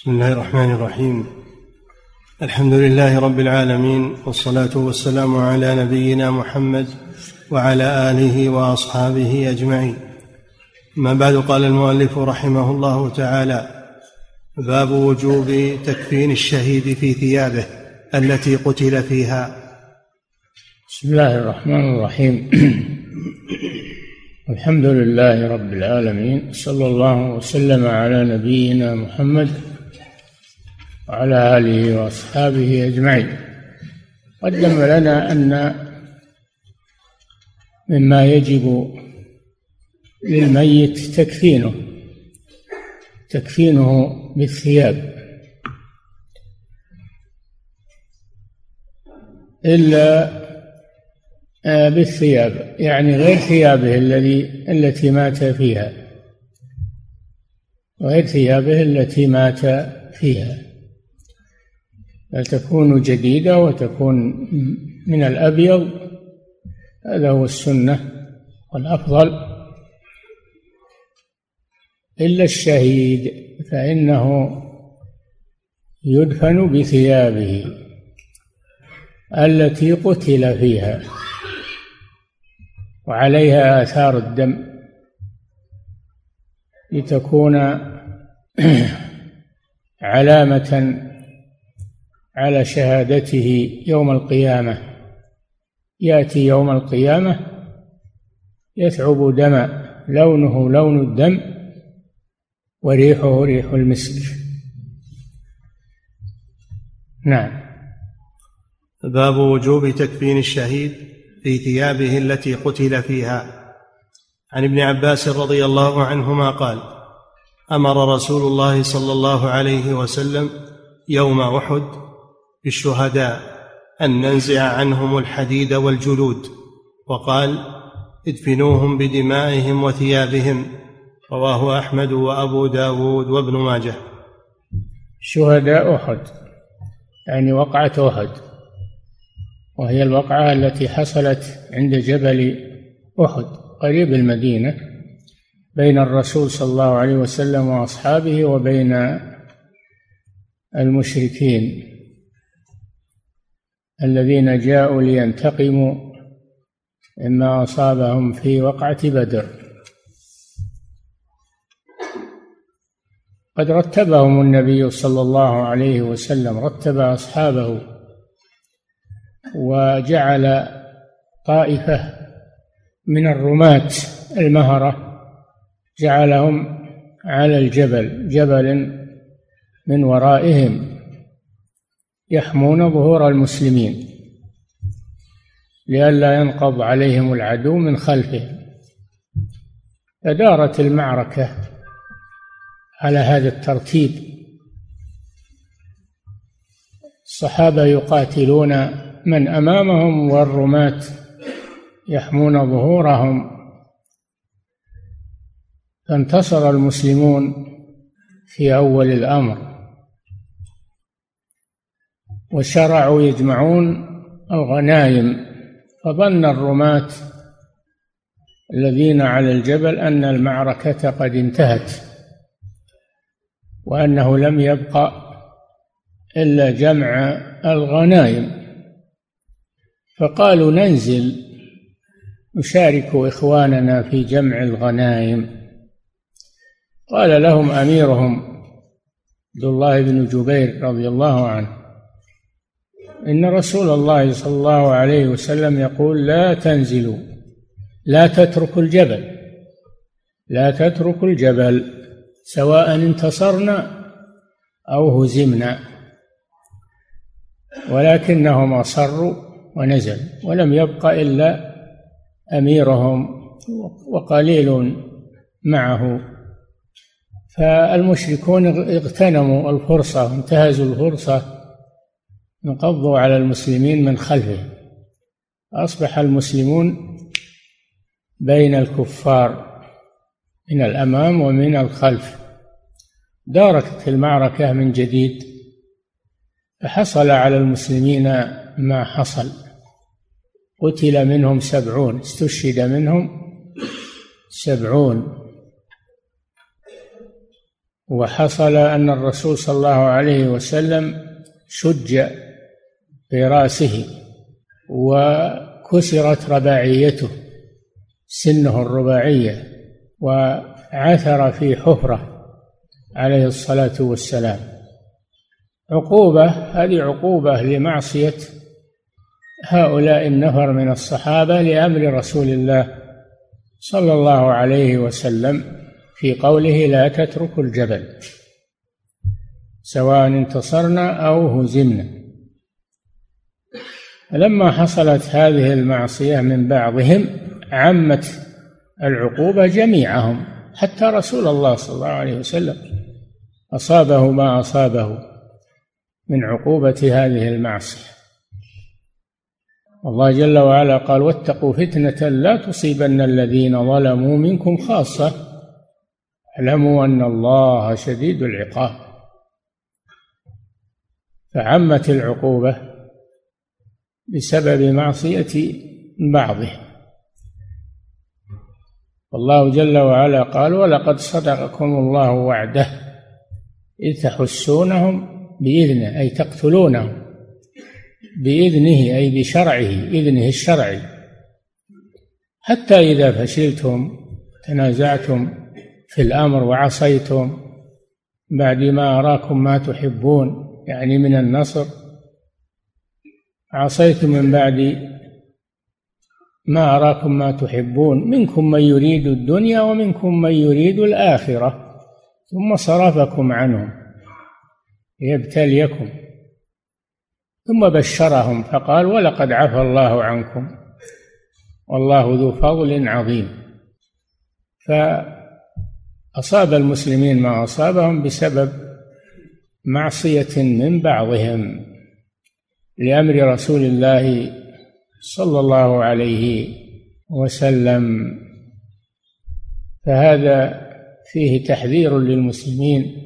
بسم الله الرحمن الرحيم. الحمد لله رب العالمين والصلاة والسلام على نبينا محمد وعلى آله وأصحابه أجمعين. ما بعد قال المؤلف رحمه الله تعالى باب وجوب تكفين الشهيد في ثيابه التي قتل فيها. بسم الله الرحمن الرحيم. الحمد لله رب العالمين صلى الله وسلم على نبينا محمد وعلى آله وأصحابه أجمعين. قدم لنا أن مما يجب للميت تكفينه تكفينه بالثياب. إلا آه، بالثياب يعني غير ثيابه الذي التي مات فيها. غير ثيابه التي مات فيها. بل تكون جديدة وتكون من الأبيض؟ هذا هو السنة والأفضل. إلا الشهيد فإنه يدفن بثيابه التي قتل فيها وعليها آثار الدم لتكون علامة على شهادته يوم القيامة. يأتي يوم القيامة يثعب دما لونه لون الدم وريحه ريح المسك. نعم. باب وجوب تكفين الشهيد في ثيابه التي قتل فيها. عن ابن عباس رضي الله عنهما قال أمر رسول الله صلى الله عليه وسلم يوم أحد بالشهداء أن ننزع عنهم الحديد والجلود وقال ادفنوهم بدمائهم وثيابهم. رواه أحمد وأبو داود وابن ماجه. شهداء أحد يعني وقعة أحد وهي الوقعة التي حصلت عند جبل أحد قريب المدينة بين الرسول صلى الله عليه وسلم وأصحابه وبين المشركين. الذين جاءوا لينتقموا مما أصابهم في وقعة بدر. قد رتبهم النبي صلى الله عليه وسلم رتب أصحابه وجعل طائفة من الرماة المهرة جعلهم على الجبل جبل من ورائهم. يحمون ظهور المسلمين لئلا ينقض عليهم العدو من خلفهم فدارت المعركة على هذا الترتيب. الصحابة يقاتلون من أمامهم والرماة يحمون ظهورهم. فانتصر المسلمون في أول الأمر. وشرعوا يجمعون الغنائم فظن الرماة الذين على الجبل أن المعركة قد انتهت وأنه لم يبق إلا جمع الغنائم. فقالوا ننزل نشارك إخواننا في جمع الغنائم. قال لهم أميرهم عبد الله بن جبير رضي الله عنه إن رسول الله صلى الله عليه وسلم يقول لا تنزلوا لا تتركوا الجبل لا تتركوا الجبل سواء انتصرنا أو هزمنا. ولكنهم أصروا ونزل ولم يبق إلا أميرهم وقليل معه. فالمشركون اغتنموا الفرصة انتهزوا الفرصة انقضوا على المسلمين من خلفهم أصبح المسلمون بين الكفار من الأمام ومن الخلف. دارت المعركة من جديد فحصل على المسلمين ما حصل. قتل منهم سبعون استشهد منهم سبعون. وحصل أن الرسول صلى الله عليه وسلم شج في رأسه وكسرت رباعيته سنه الرباعية وعثر في حفرة عليه الصلاة والسلام. عقوبة هذه عقوبة لمعصية هؤلاء النفر من الصحابة لأمر رسول الله صلى الله عليه وسلم في قوله لا تتركوا الجبل سواء انتصرنا أو هزمنا. لما حصلت هذه المعصية من بعضهم عمت العقوبة جميعهم حتى رسول الله صلى الله عليه وسلم أصابه ما أصابه من عقوبة هذه المعصية. الله جل وعلا قال واتقوا فتنة لا تصيبن الذين ظلموا منكم خاصة اعلموا أن الله شديد العقاب. فعمت العقوبة بسبب معصية بعضهم والله جل وعلا قال ولقد صدقكم الله وعده إذ تحسونهم بإذنه أي تقتلونهم بإذنه أي بشرعه إذنه الشرعي. حتى إذا فشلتم تنازعتم في الأمر وعصيتم بعد ما أراكم ما تحبون يعني من النصر عصيتم من بعد ما أراكم ما تحبون. منكم من يريد الدنيا ومنكم من يريد الآخرة ثم صرفكم عنهم ليبتليكم. ثم بشرهم فقال ولقد عفى الله عنكم والله ذو فضل عظيم. فأصاب المسلمين ما أصابهم بسبب معصية من بعضهم. لأمر رسول الله صلى الله عليه وسلم. فهذا فيه تحذير للمسلمين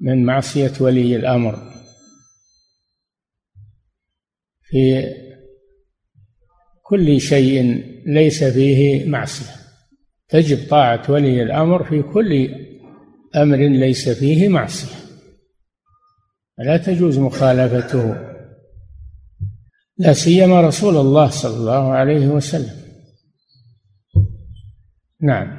من معصية ولي الأمر. في كل شيء ليس فيه معصية. تجب طاعة ولي الأمر في كل أمر ليس فيه معصية. لا تجوز مخالفته. لا سيما رسول الله صلى الله عليه وسلم. نعم.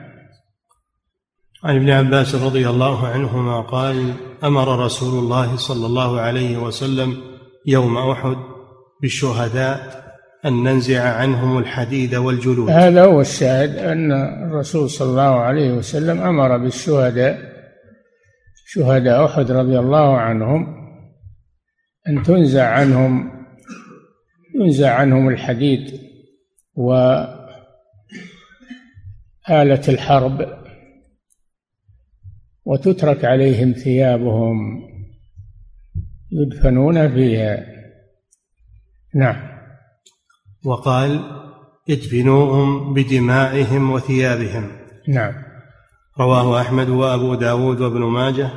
عن ابن عباس رضي الله عنهما قال أمر رسول الله صلى الله عليه وسلم يوم أحد بالشهداء أن ننزع عنهم الحديد والجلود. هذا هو الشاهد أن الرسول صلى الله عليه وسلم أمر بالشهداء شهداء أحد رضي الله عنهم أن تنزع عنهم ينزع عنهم الحديد وآلة الحرب وتترك عليهم ثيابهم يدفنون فيها. نعم. وقال ادفنوهم بدمائهم وثيابهم. نعم. رواه أحمد وأبو داود وابن ماجه.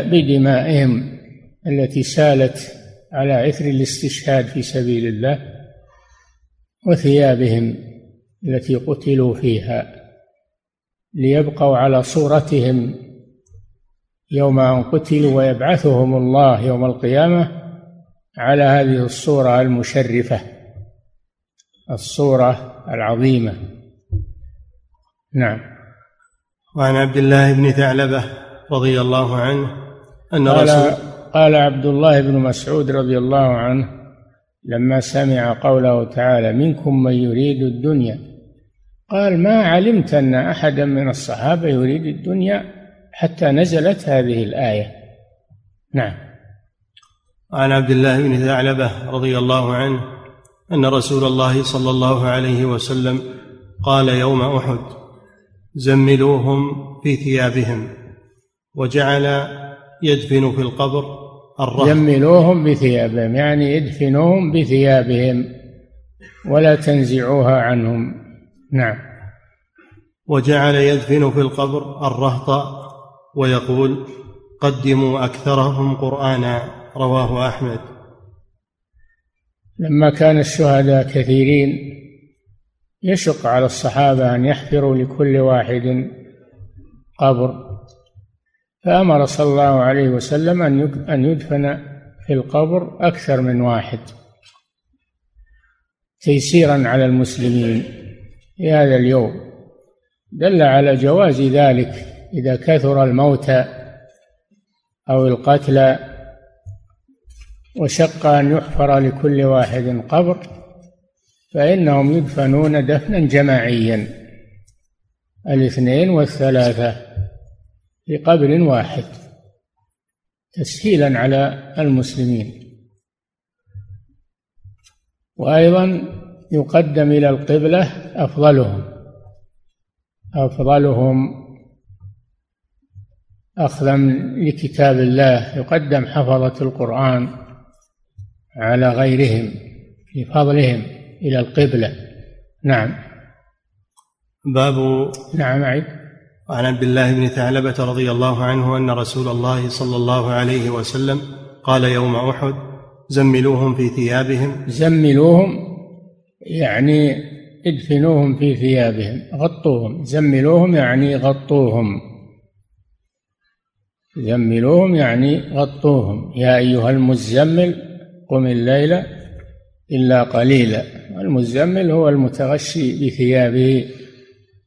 بدمائهم التي سالت على إثر الاستشهاد في سبيل الله وثيابهم التي قتلوا فيها ليبقوا على صورتهم يوم أن قتلوا ويبعثهم الله يوم القيامة على هذه الصورة المشرفة الصورة العظيمة. نعم. وعن عبد الله بن ثعلبة رضي الله عنه أن قال رسول قال عبد الله بن مسعود رضي الله عنه لما سمع قوله تعالى منكم من يريد الدنيا قال ما علمت أن أحدا من الصحابة يريد الدنيا حتى نزلت هذه الآية؟ نعم. عن عبد الله بن ثعلبة رضي الله عنه أن رسول الله صلى الله عليه وسلم قال يوم أحد زملوهم في ثيابهم وجعل يدفن في القبر الرهط يملوهم بثيابهم يعني يدفنوهم بثيابهم ولا تنزعوها عنهم. نعم. وجعل يدفن في القبر الرهط ويقول قدموا أكثرهم قرآنا رواه أحمد. لما كان الشهداء كثيرين يشق على الصحابة أن يحفروا لكل واحد قبر. فأمر صلى الله عليه وسلم أن يدفن في القبر أكثر من واحد تيسيرا على المسلمين في هذا اليوم. دل على جواز ذلك إذا كثر الموتى أو القتلى وشق أن يحفر لكل واحد قبر فإنهم يدفنون دفنا جماعيا. الاثنين والثلاثة. في قبر واحد تسهيلا على المسلمين. وأيضا يقدم إلى القبلة أفضلهم. أفضلهم أخذا لكتاب الله يقدم حفظة القرآن على غيرهم لفضلهم إلى القبلة. نعم. باب نعم عيد عن عبد الله بن ثعلبة رضي الله عنه أن رسول الله صلى الله عليه وسلم قال يوم أحد زملوهم في ثيابهم. زملوهم يعني ادفنوهم في ثيابهم غطوهم. زملوهم يعني غطوهم. زملوهم يعني غطوهم. يا أيها المزمل قم الليل إلا قليلا. المزمل هو المتغشي بثيابه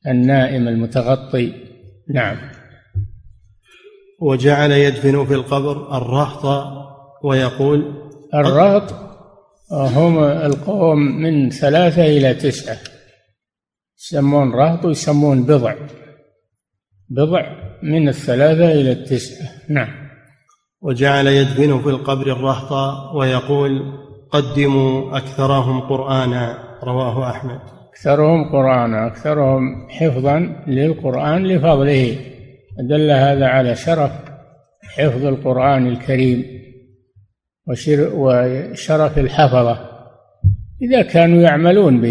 النائم المتغطي. نعم. وجعل يدفن في القبر الرهط ويقول الرهط هم القوم من ثلاثة إلى تسعة. يسمون رهط ويسمون بضع. بضع من الثلاثة إلى التسعة. نعم. وجعل يدفن في القبر الرهط ويقول قدموا أكثرهم قرآنا. رواه أحمد. أكثرهم قرآنا أكثرهم حفظا للقرآن لفضله. دل هذا على شرف حفظ القرآن الكريم وشرف الحفظة. إذا كانوا يعملون ب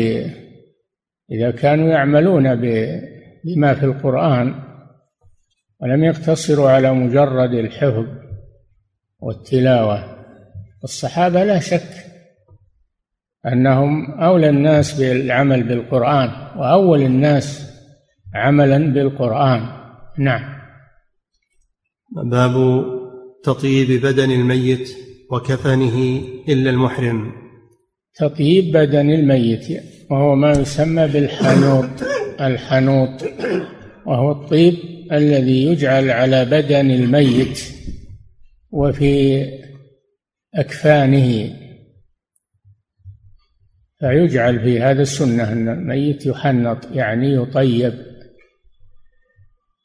إذا كانوا يعملون بما في القرآن ولم يقتصروا على مجرد الحفظ والتلاوة الصحابة لا شك أنهم أولى الناس بالعمل بالقرآن وأول الناس عملا بالقرآن. نعم. باب تطيب بدن الميت وكفنه إلا المحرم. تطيب بدن الميت وهو ما يسمى بالحنوط الحنوط وهو الطيب الذي يجعل على بدن الميت وفي أكفانه. فيجعل في هذا السنة أن الميت يحنط يعني يطيب.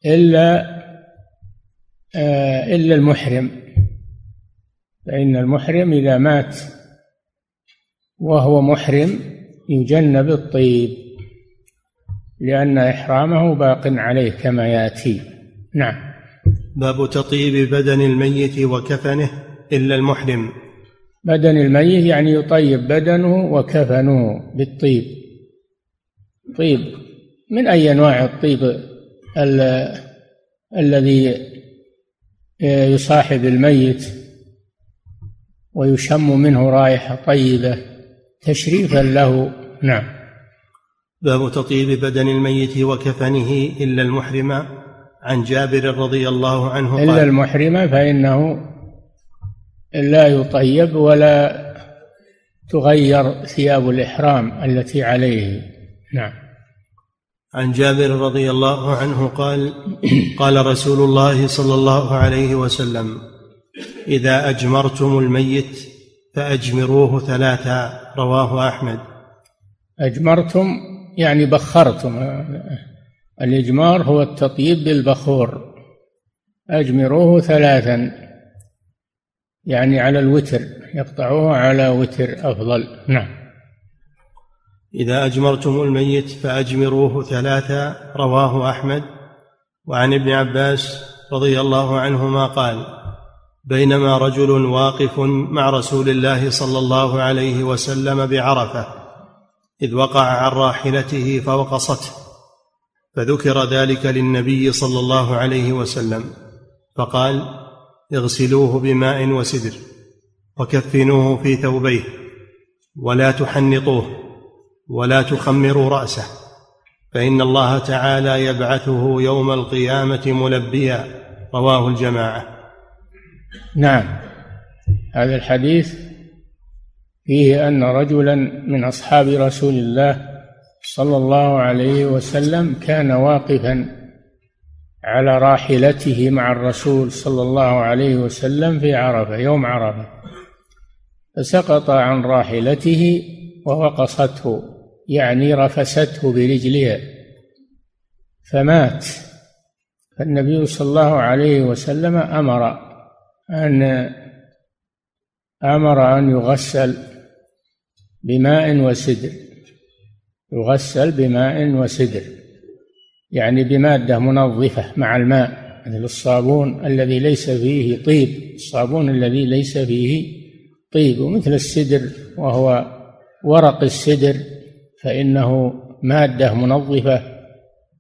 إلا آه، إلا المحرم. فإن المحرم إذا مات وهو محرم يجنب الطيب لأن إحرامه باق عليه كما يأتي. نعم. باب تطيب بدن الميت وكفنه إلا المحرم. بدن الميت يعني يطيب بدنه وكفنه بالطيب. طيب من أي أنواع الطيب الذي يصاحب الميت ويشم منه رائحة طيبة تشريفا له؟ نعم. باب تطيب بدن الميت وكفنه إلا المحرم عن جابر رضي الله عنه قال إلا المحرم فإنه لا يطيب ولا تغير ثياب الإحرام التي عليه. نعم. عن جابر رضي الله عنه قال قال رسول الله صلى الله عليه وسلم إذا أجمرتم الميت فأجمروه ثلاثا رواه أحمد. أجمرتم يعني بخرتم. الإجمار هو التطيب بالبخور. أجمروه ثلاثا. يعني على الوتر يقطعوه على وتر أفضل. نعم. إذا أجمرتم الميت فأجمروه ثلاثة رواه أحمد. وعن ابن عباس رضي الله عنهما قال بينما رجل واقف مع رسول الله صلى الله عليه وسلم بعرفة إذ وقع عن راحلته فوقصته فذكر ذلك للنبي صلى الله عليه وسلم فقال اغسلوه بماء وسدر وكفنوه في ثوبيه ولا تحنطوه ولا تخمروا رأسه فإن الله تعالى يبعثه يوم القيامة ملبيا رواه الجماعة. نعم. هذا الحديث فيه أن رجلا من أصحاب رسول الله صلى الله عليه وسلم كان واقفا على راحلته مع الرسول صلى الله عليه وسلم في عرفة يوم عرفة. فسقط عن راحلته ووقصته يعني رفسته برجلها. فمات. فالنبي صلى الله عليه وسلم أمر أن أمر أن يغسل بماء وسدر. يغسل بماء وسدر. يعني بمادة منظفة مع الماء مثل الصابون الذي ليس فيه طيب الصابون الذي ليس فيه طيب ومثل السدر وهو ورق السدر فإنه مادة منظفة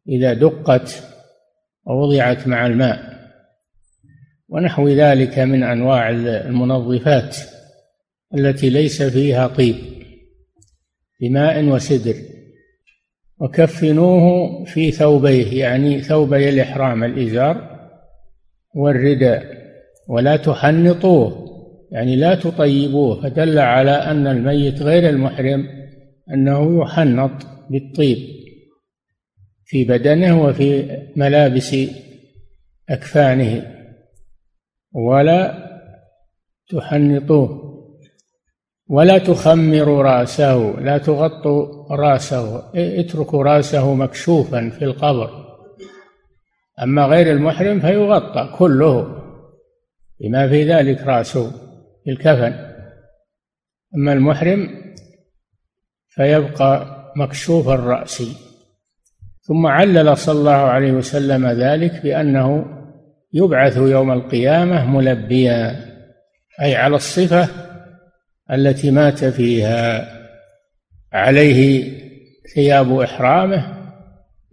إذا دقت ووضعت مع الماء. ونحو ذلك من أنواع المنظفات التي ليس فيها طيب بماء وسدر. وكفنوه في ثوبيه يعني ثوبي الإحرام الإزار والرداء ولا تحنطوه يعني لا تطيبوه. فدل على أن الميت غير المحرم أنه يحنط بالطيب في بدنه وفي ملابس أكفانه ولا تحنطوه. ولا تخمروا راسه لا تغطوا راسه اتركوا راسه مكشوفا في القبر. أما غير المحرم فيغطى كله بما في ذلك راسه في الكفن. أما المحرم فيبقى مكشوف الرأس. ثم علل صلى الله عليه وسلم ذلك بأنه يبعث يوم القيامة ملبيا أي على الصفة التي مات فيها عليه ثياب إحرامه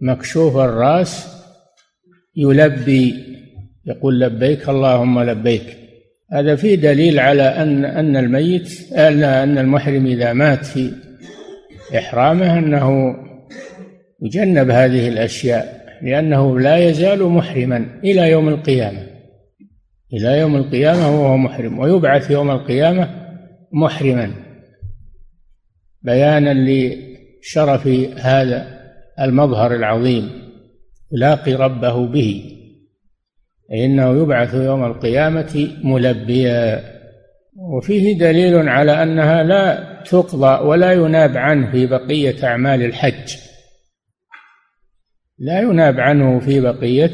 مكشوف الرأس يلبي يقول لبيك اللهم لبيك. هذا فيه دليل على أن أن الميت أن المحرم إذا مات في إحرامه أنه يجنب هذه الأشياء لأنه لا يزال محرما إلى يوم القيامة. إلى يوم القيامة وهو محرم ويبعث يوم القيامة محرما. بيانا لشرف هذا المظهر العظيم يلاقي ربه به إنه يبعث يوم القيامة ملبيا. وفيه دليل على أنها لا تقضى ولا يناب عنه في بقية أعمال الحج. لا يناب عنه في بقية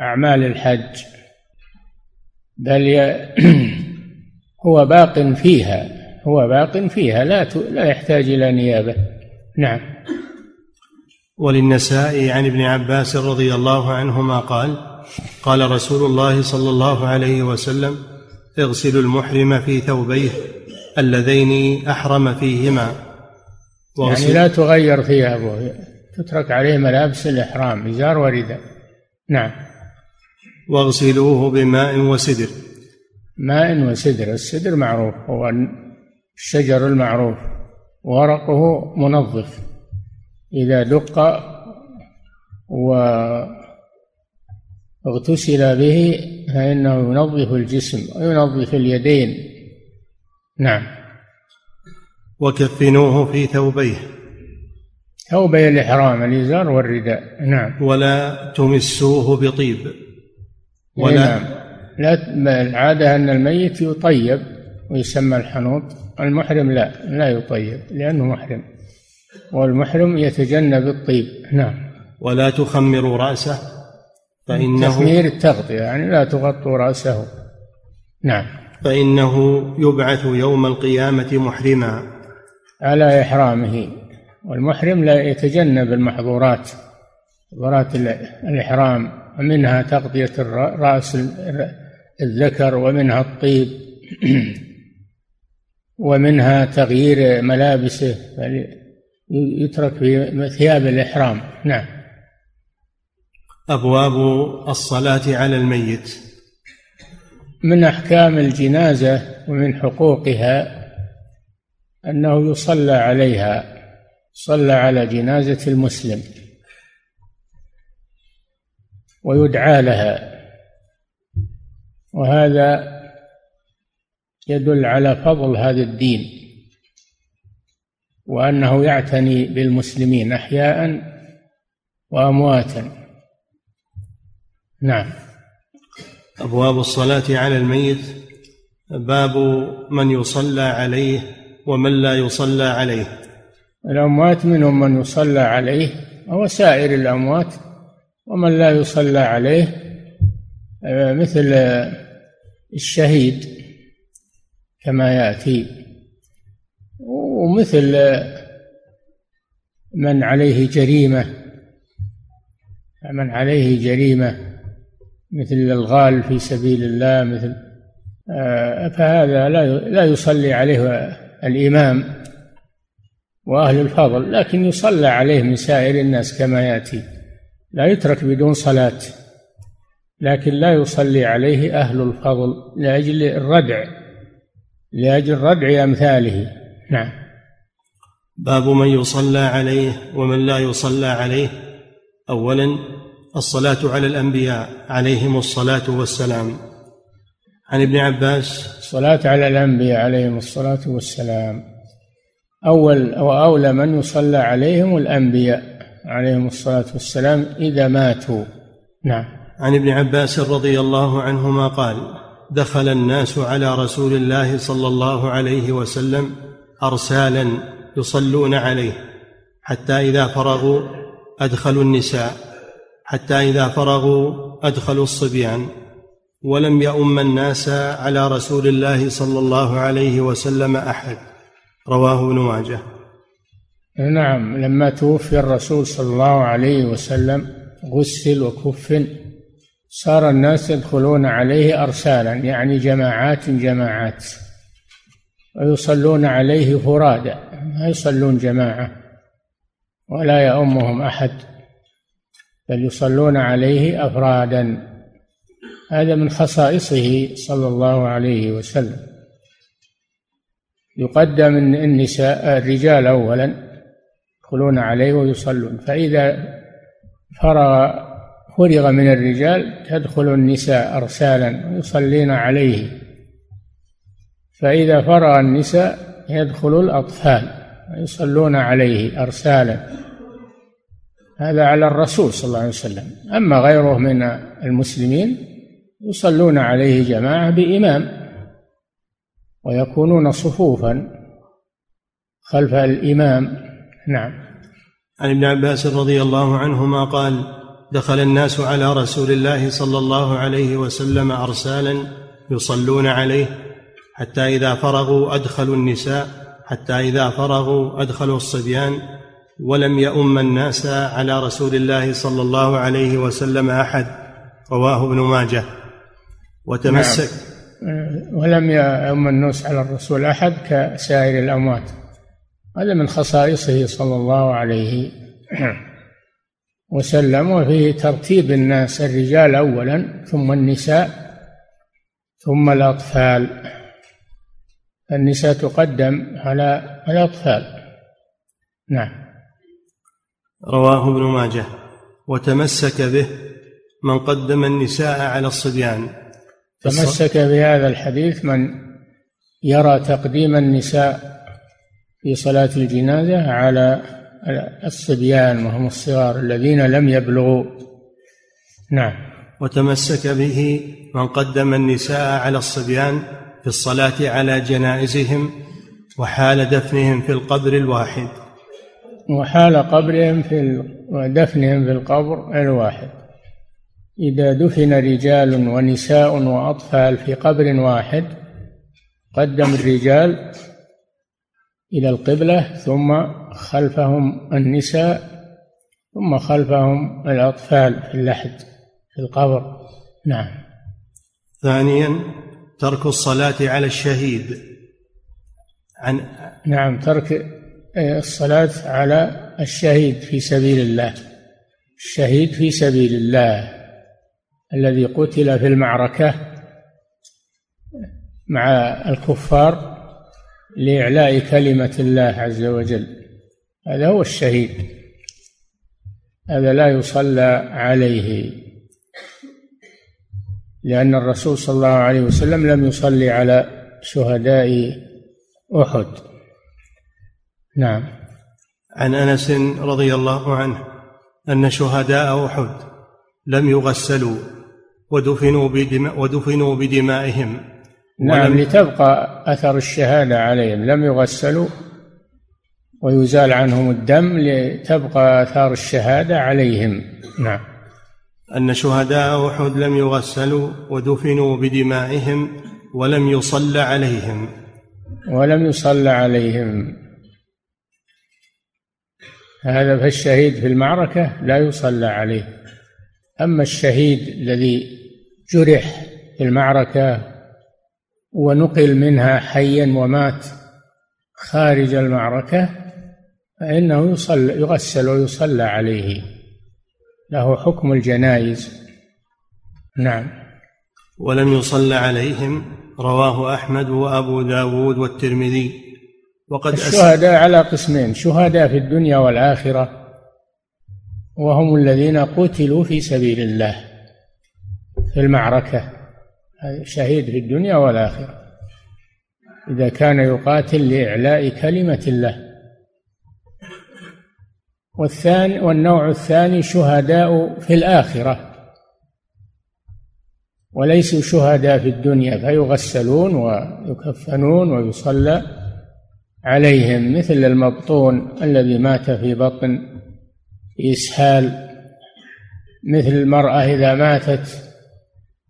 أعمال الحج. بل هو باق فيها هو باق فيها لا لا يحتاج إلى نيابة. نعم. وللنساء عن ابن عباس رضي الله عنهما قال قال رسول الله صلى الله عليه وسلم اغسلوا المحرم في ثوبيه اللذين أحرم فيهما. يعني لا تغير ثيابه تترك عليه ملابس الإحرام إزار ورداء نعم. واغسلوه بماء وسدر. ماء وسدر. السدر معروف هو الشجر المعروف. ورقه منظف. إذا دق و اغتسل به فإنه ينظف الجسم وينظف اليدين. نعم. وكفنوه في ثوبيه. ثوبي الإحرام الإزار والرداء. نعم. ولا تمسوه بطيب. ولا نعم. لا العادة أن الميت يطيب ويسمى الحنوط المحرم لا لا يطيب لأنه محرم والمحرم يتجنب الطيب. نعم. ولا تخمروا رأسه فإنه تخمير التغطية يعني لا تغطوا رأسه. نعم. فإنه يبعث يوم القيامة محرما. على إحرامه. والمحرم لا يتجنب المحظورات محظورات الإحرام ومنها تغطية رأس الذكر ومنها الطيب. ومنها تغيير ملابسه يترك في ثياب الإحرام. نعم. أبواب الصلاة على الميت. من أحكام الجنازة ومن حقوقها أنه يصلى عليها صلى على جنازة المسلم ويدعى لها. وهذا يدل على فضل هذا الدين وأنه يعتني بالمسلمين أحياء وأمواتا. نعم. أبواب الصلاة على الميت. باب من يصلى عليه ومن لا يصلى عليه. الأموات منهم من يصلى عليه وسائر الأموات ومن لا يصلى عليه مثل الشهيد كما يأتي. ومثل من عليه جريمة من عليه جريمة مثل الغال في سبيل الله مثل آه، فهذا لا لا يصلي عليه الإمام وأهل الفضل لكن يصلى عليه من سائر الناس كما يأتي. لا يترك بدون صلاة. لكن لا يصلي عليه أهل الفضل لأجل الردع لأجل ردع أمثاله. نعم. باب من يصلى عليه ومن لا يصلى عليه. أولا الصلاة على الأنبياء عليهم الصلاة والسلام. عن ابن عباس الصلاة على الأنبياء عليهم الصلاة والسلام. أول وأولى من يصلى عليهم الأنبياء عليهم الصلاة والسلام إذا ماتوا. نعم. عن ابن عباس رضي الله عنهما قال دخل الناس على رسول الله صلى الله عليه وسلم أرسالا يصلون عليه حتى إذا فرغوا أدخلوا النساء حتى إذا فرغوا أدخلوا الصبيان. ولم يؤم الناس على رسول الله صلى الله عليه وسلم أحد. رواه ابن ماجه. نعم لما توفي الرسول صلى الله عليه وسلم غسل وكفن صار الناس يدخلون عليه أرسالا يعني جماعات جماعات ويصلون عليه فرادى ما يصلون جماعة ولا يؤمهم أحد بل يصلون عليه أفرادا. هذا من خصائصه صلى الله عليه وسلم. يقدم النساء الرجال أولا يدخلون عليه ويصلون فإذا فرغ فرغ من الرجال تدخل النساء أرسالا ويصلين عليه. فإذا فرغ النساء يدخل الأطفال ويصلون عليه أرسالا. هذا على الرسول صلى الله عليه وسلم. أما غيره من المسلمين يصلون عليه جماعة بإمام ويكونون صفوفا خلف الإمام. نعم. عن ابن عباس رضي الله عنهما قال دخل الناس على رسول الله صلى الله عليه وسلم أرسالا يصلون عليه حتى إذا فرغوا أدخلوا النساء حتى إذا فرغوا أدخلوا الصبيان ولم يؤم الناس على رسول الله صلى الله عليه وسلم أحد. رواه ابن ماجه. وتمسك نعم. ولم يؤم الناس على الرسول أحد كسائر الأموات. هذا من خصائصه صلى الله عليه وسلم وفيه ترتيب الناس الرجال أولا ثم النساء ثم الأطفال. النساء تقدم على الأطفال. نعم. رواه ابن ماجه. وتمسك به من قدم النساء على الصبيان. تمسك بهذا الحديث من يرى تقديم النساء في صلاة الجنازة على الصبيان وهم الصغار الذين لم يبلغوا. نعم. وتمسك به من قدم النساء على الصبيان في الصلاة على جنائزهم وحال دفنهم في القبر الواحد. وحال قبرهم في ودفنهم في القبر الواحد. إذا دفن رجال ونساء وأطفال في قبر واحد قدم الرجال إلى القبلة ثم خلفهم النساء ثم خلفهم الأطفال في اللحد في القبر. نعم. ثانيا ترك الصلاة على الشهيد. عن نعم ترك الصلاة على الشهيد في سبيل الله. الشهيد في سبيل الله الذي قتل في المعركة مع الكفار. لإعلاء كلمة الله عز وجل. هذا هو الشهيد. هذا لا يصلى عليه. لأن الرسول صلى الله عليه وسلم لم يصلي على شهداء أحد. نعم. عن أنس رضي الله عنه أن شهداء أحد لم يغسلوا ودفنوا ودفنوا بدمائهم. نعم لتبقى أثر الشهادة عليهم. لم يغسلوا ويزال عنهم الدم لتبقى آثار الشهادة عليهم. نعم. أن شهداء أحد لم يغسلوا ودفنوا بدمائهم ولم يصلى عليهم. ولم يصلى عليهم. هذا فالشهيد في المعركة لا يصلى عليه. أما الشهيد الذي جرح في المعركة ونقل منها حيا ومات خارج المعركة فإنه يصلى يغسل ويصلى عليه. له حكم الجنائز. نعم. ولم يصلى عليهم رواه أحمد وأبو داود والترمذي. وقد الشهداء على قسمين شهداء في الدنيا والآخرة وهم الذين قتلوا في سبيل الله في المعركة. شهيد في الدنيا والآخرة. إذا كان يقاتل لإعلاء كلمة الله. والثاني والنوع الثاني شهداء في الآخرة. وليسوا شهداء في الدنيا فيغسلون ويكفنون ويصلى عليهم مثل المبطون الذي مات في بطن إسهال. مثل المرأة إذا ماتت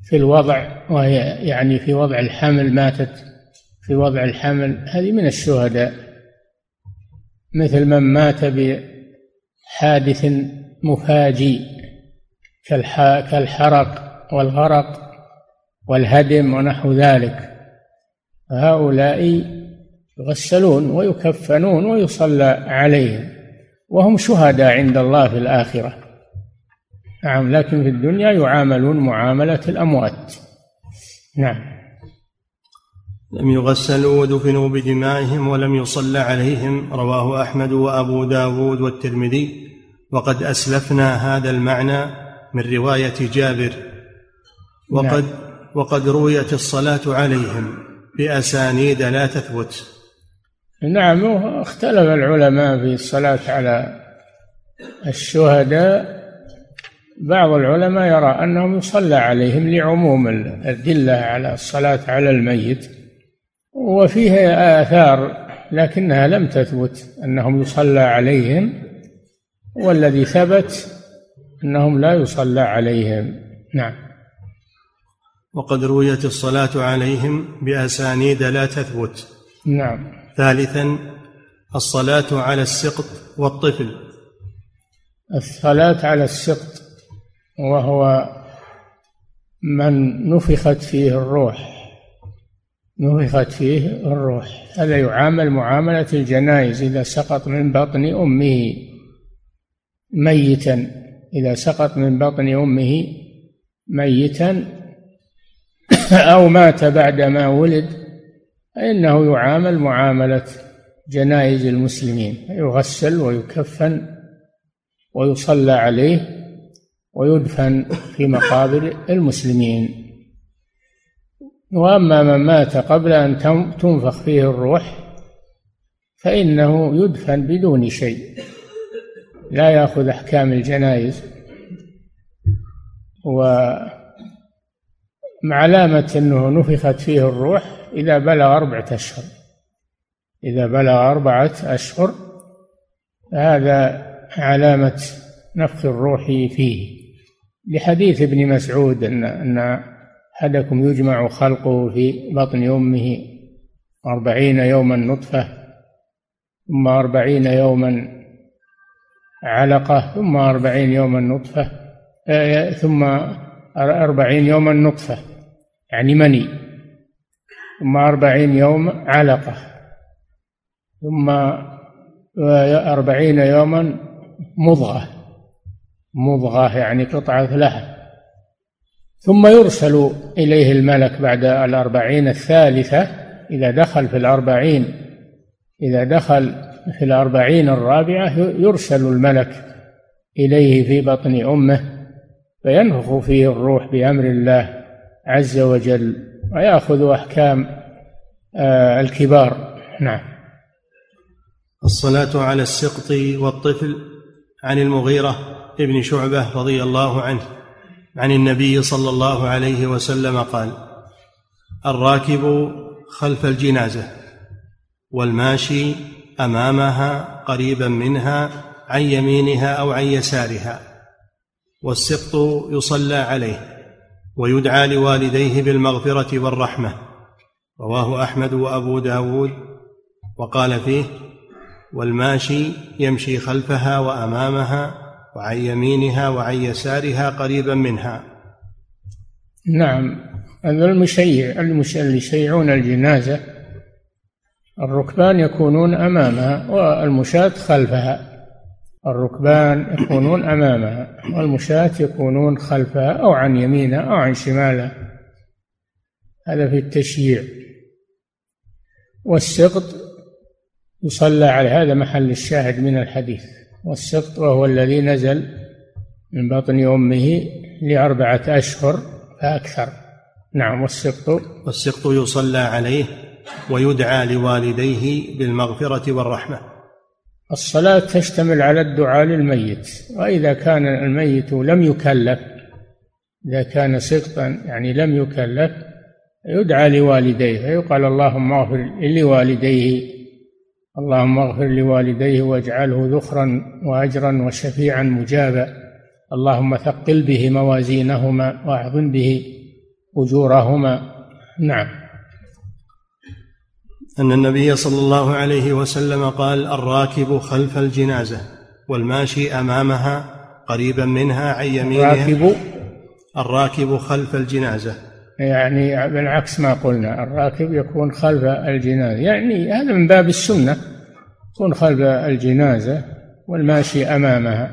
في الوضع وهي يعني في وضع الحمل ماتت في وضع الحمل هذه من الشهداء. مثل من مات بحادث مفاجئ كالحرق والغرق والهدم ونحو ذلك. هؤلاء يغسلون ويكفنون ويصلى عليهم وهم شهداء عند الله في الآخرة. نعم لكن في الدنيا يعاملون معاملة الأموات. نعم. لم يغسلوا ودفنوا بدمائهم ولم يصلى عليهم رواه أحمد وأبو داود والترمذي. وقد أسلفنا هذا المعنى من رواية جابر. وقد نعم. وقد رويت الصلاة عليهم بأسانيد لا تثبت. نعم اختلف العلماء في الصلاة على الشهداء بعض العلماء يرى أنهم يصلى عليهم لعموم الأدلة على الصلاة على الميت وفيه آثار لكنها لم تثبت أنهم يصلى عليهم والذي ثبت أنهم لا يصلى عليهم. نعم. وقد رويت الصلاة عليهم بأسانيد لا تثبت. نعم. ثالثا الصلاة على السقط والطفل. الصلاة على السقط وهو من نفخت فيه الروح نفخت فيه الروح. هذا يعامل معاملة الجنائز إذا سقط من بطن أمه ميتا إذا سقط من بطن أمه ميتا أو مات بعدما ولد فإنه يعامل معاملة جنائز المسلمين يغسل ويكفن ويصلى عليه ويدفن في مقابر المسلمين. وأما من مات قبل أن تنفخ فيه الروح فإنه يدفن بدون شيء. لا يأخذ أحكام الجنائز. و مع علامة أنه نفخت فيه الروح إذا بلغ أربعة أشهر. إذا بلغ أربعة أشهر هذا علامة نفخ الروح فيه. لحديث ابن مسعود أن أن أحدكم يجمع خلقه في بطن أمه أربعين يوما نطفة ثم أربعين يوما علقة ثم أربعين يوما نطفة آه، ثم أربعين يوما نطفة يعني مني ثم أربعين يوم علقة ثم أربعين يوما مضغة. مضغة يعني قطعة لحم ثم يرسل إليه الملك بعد الأربعين الثالثة إذا دخل في الأربعين إذا دخل في الأربعين الرابعة يرسل الملك إليه في بطن أمه فينفخ فيه الروح بأمر الله عز وجل ويأخذ أحكام آه، الكبار. نعم. الصلاة على السقط والطفل عن المغيرة. ابن شعبة رضي الله عنه عن النبي صلى الله عليه وسلم قال الراكب خلف الجنازة والماشي أمامها قريبا منها عن يمينها أو عن يسارها والسقط يصلى عليه ويدعى لوالديه بالمغفرة والرحمة رواه أحمد وأبو داود وقال فيه والماشي يمشي خلفها وأمامها وعن يمينها وعن يسارها قريبا منها. نعم هذا المشيع اللي يشيعون الجنازة الركبان يكونون أمامها والمشاة خلفها. الركبان يكونون أمامها والمشاة يكونون خلفها أو عن يمينها أو عن شمالها. هذا في التشييع والسقط يصلى على هذا محل الشاهد من الحديث. والسقط وهو الذي نزل من بطن أمه لأربعة أشهر فأكثر. نعم والسقط والسقط يصلى عليه ويدعى لوالديه بالمغفرة والرحمة. الصلاة تشتمل على الدعاء للميت وإذا كان الميت لم يكلف إذا كان سقطا يعني لم يكلف يدعى لوالديه فيقال اللهم اغفر لوالديه اللهم اغفر لوالديه واجعله ذخرا واجرا وشفيعا مجابا. اللهم ثقل به موازينهما وأعظم به أجورهما. نعم. أن النبي صلى الله عليه وسلم قال الراكب خلف الجنازة والماشي أمامها قريبا منها عن يمينها. الراكب. الراكب خلف الجنازة. يعني بالعكس ما قلنا الراكب يكون خلف الجنازة. يعني هذا من باب السنة يكون خلف الجنازة والماشي أمامها.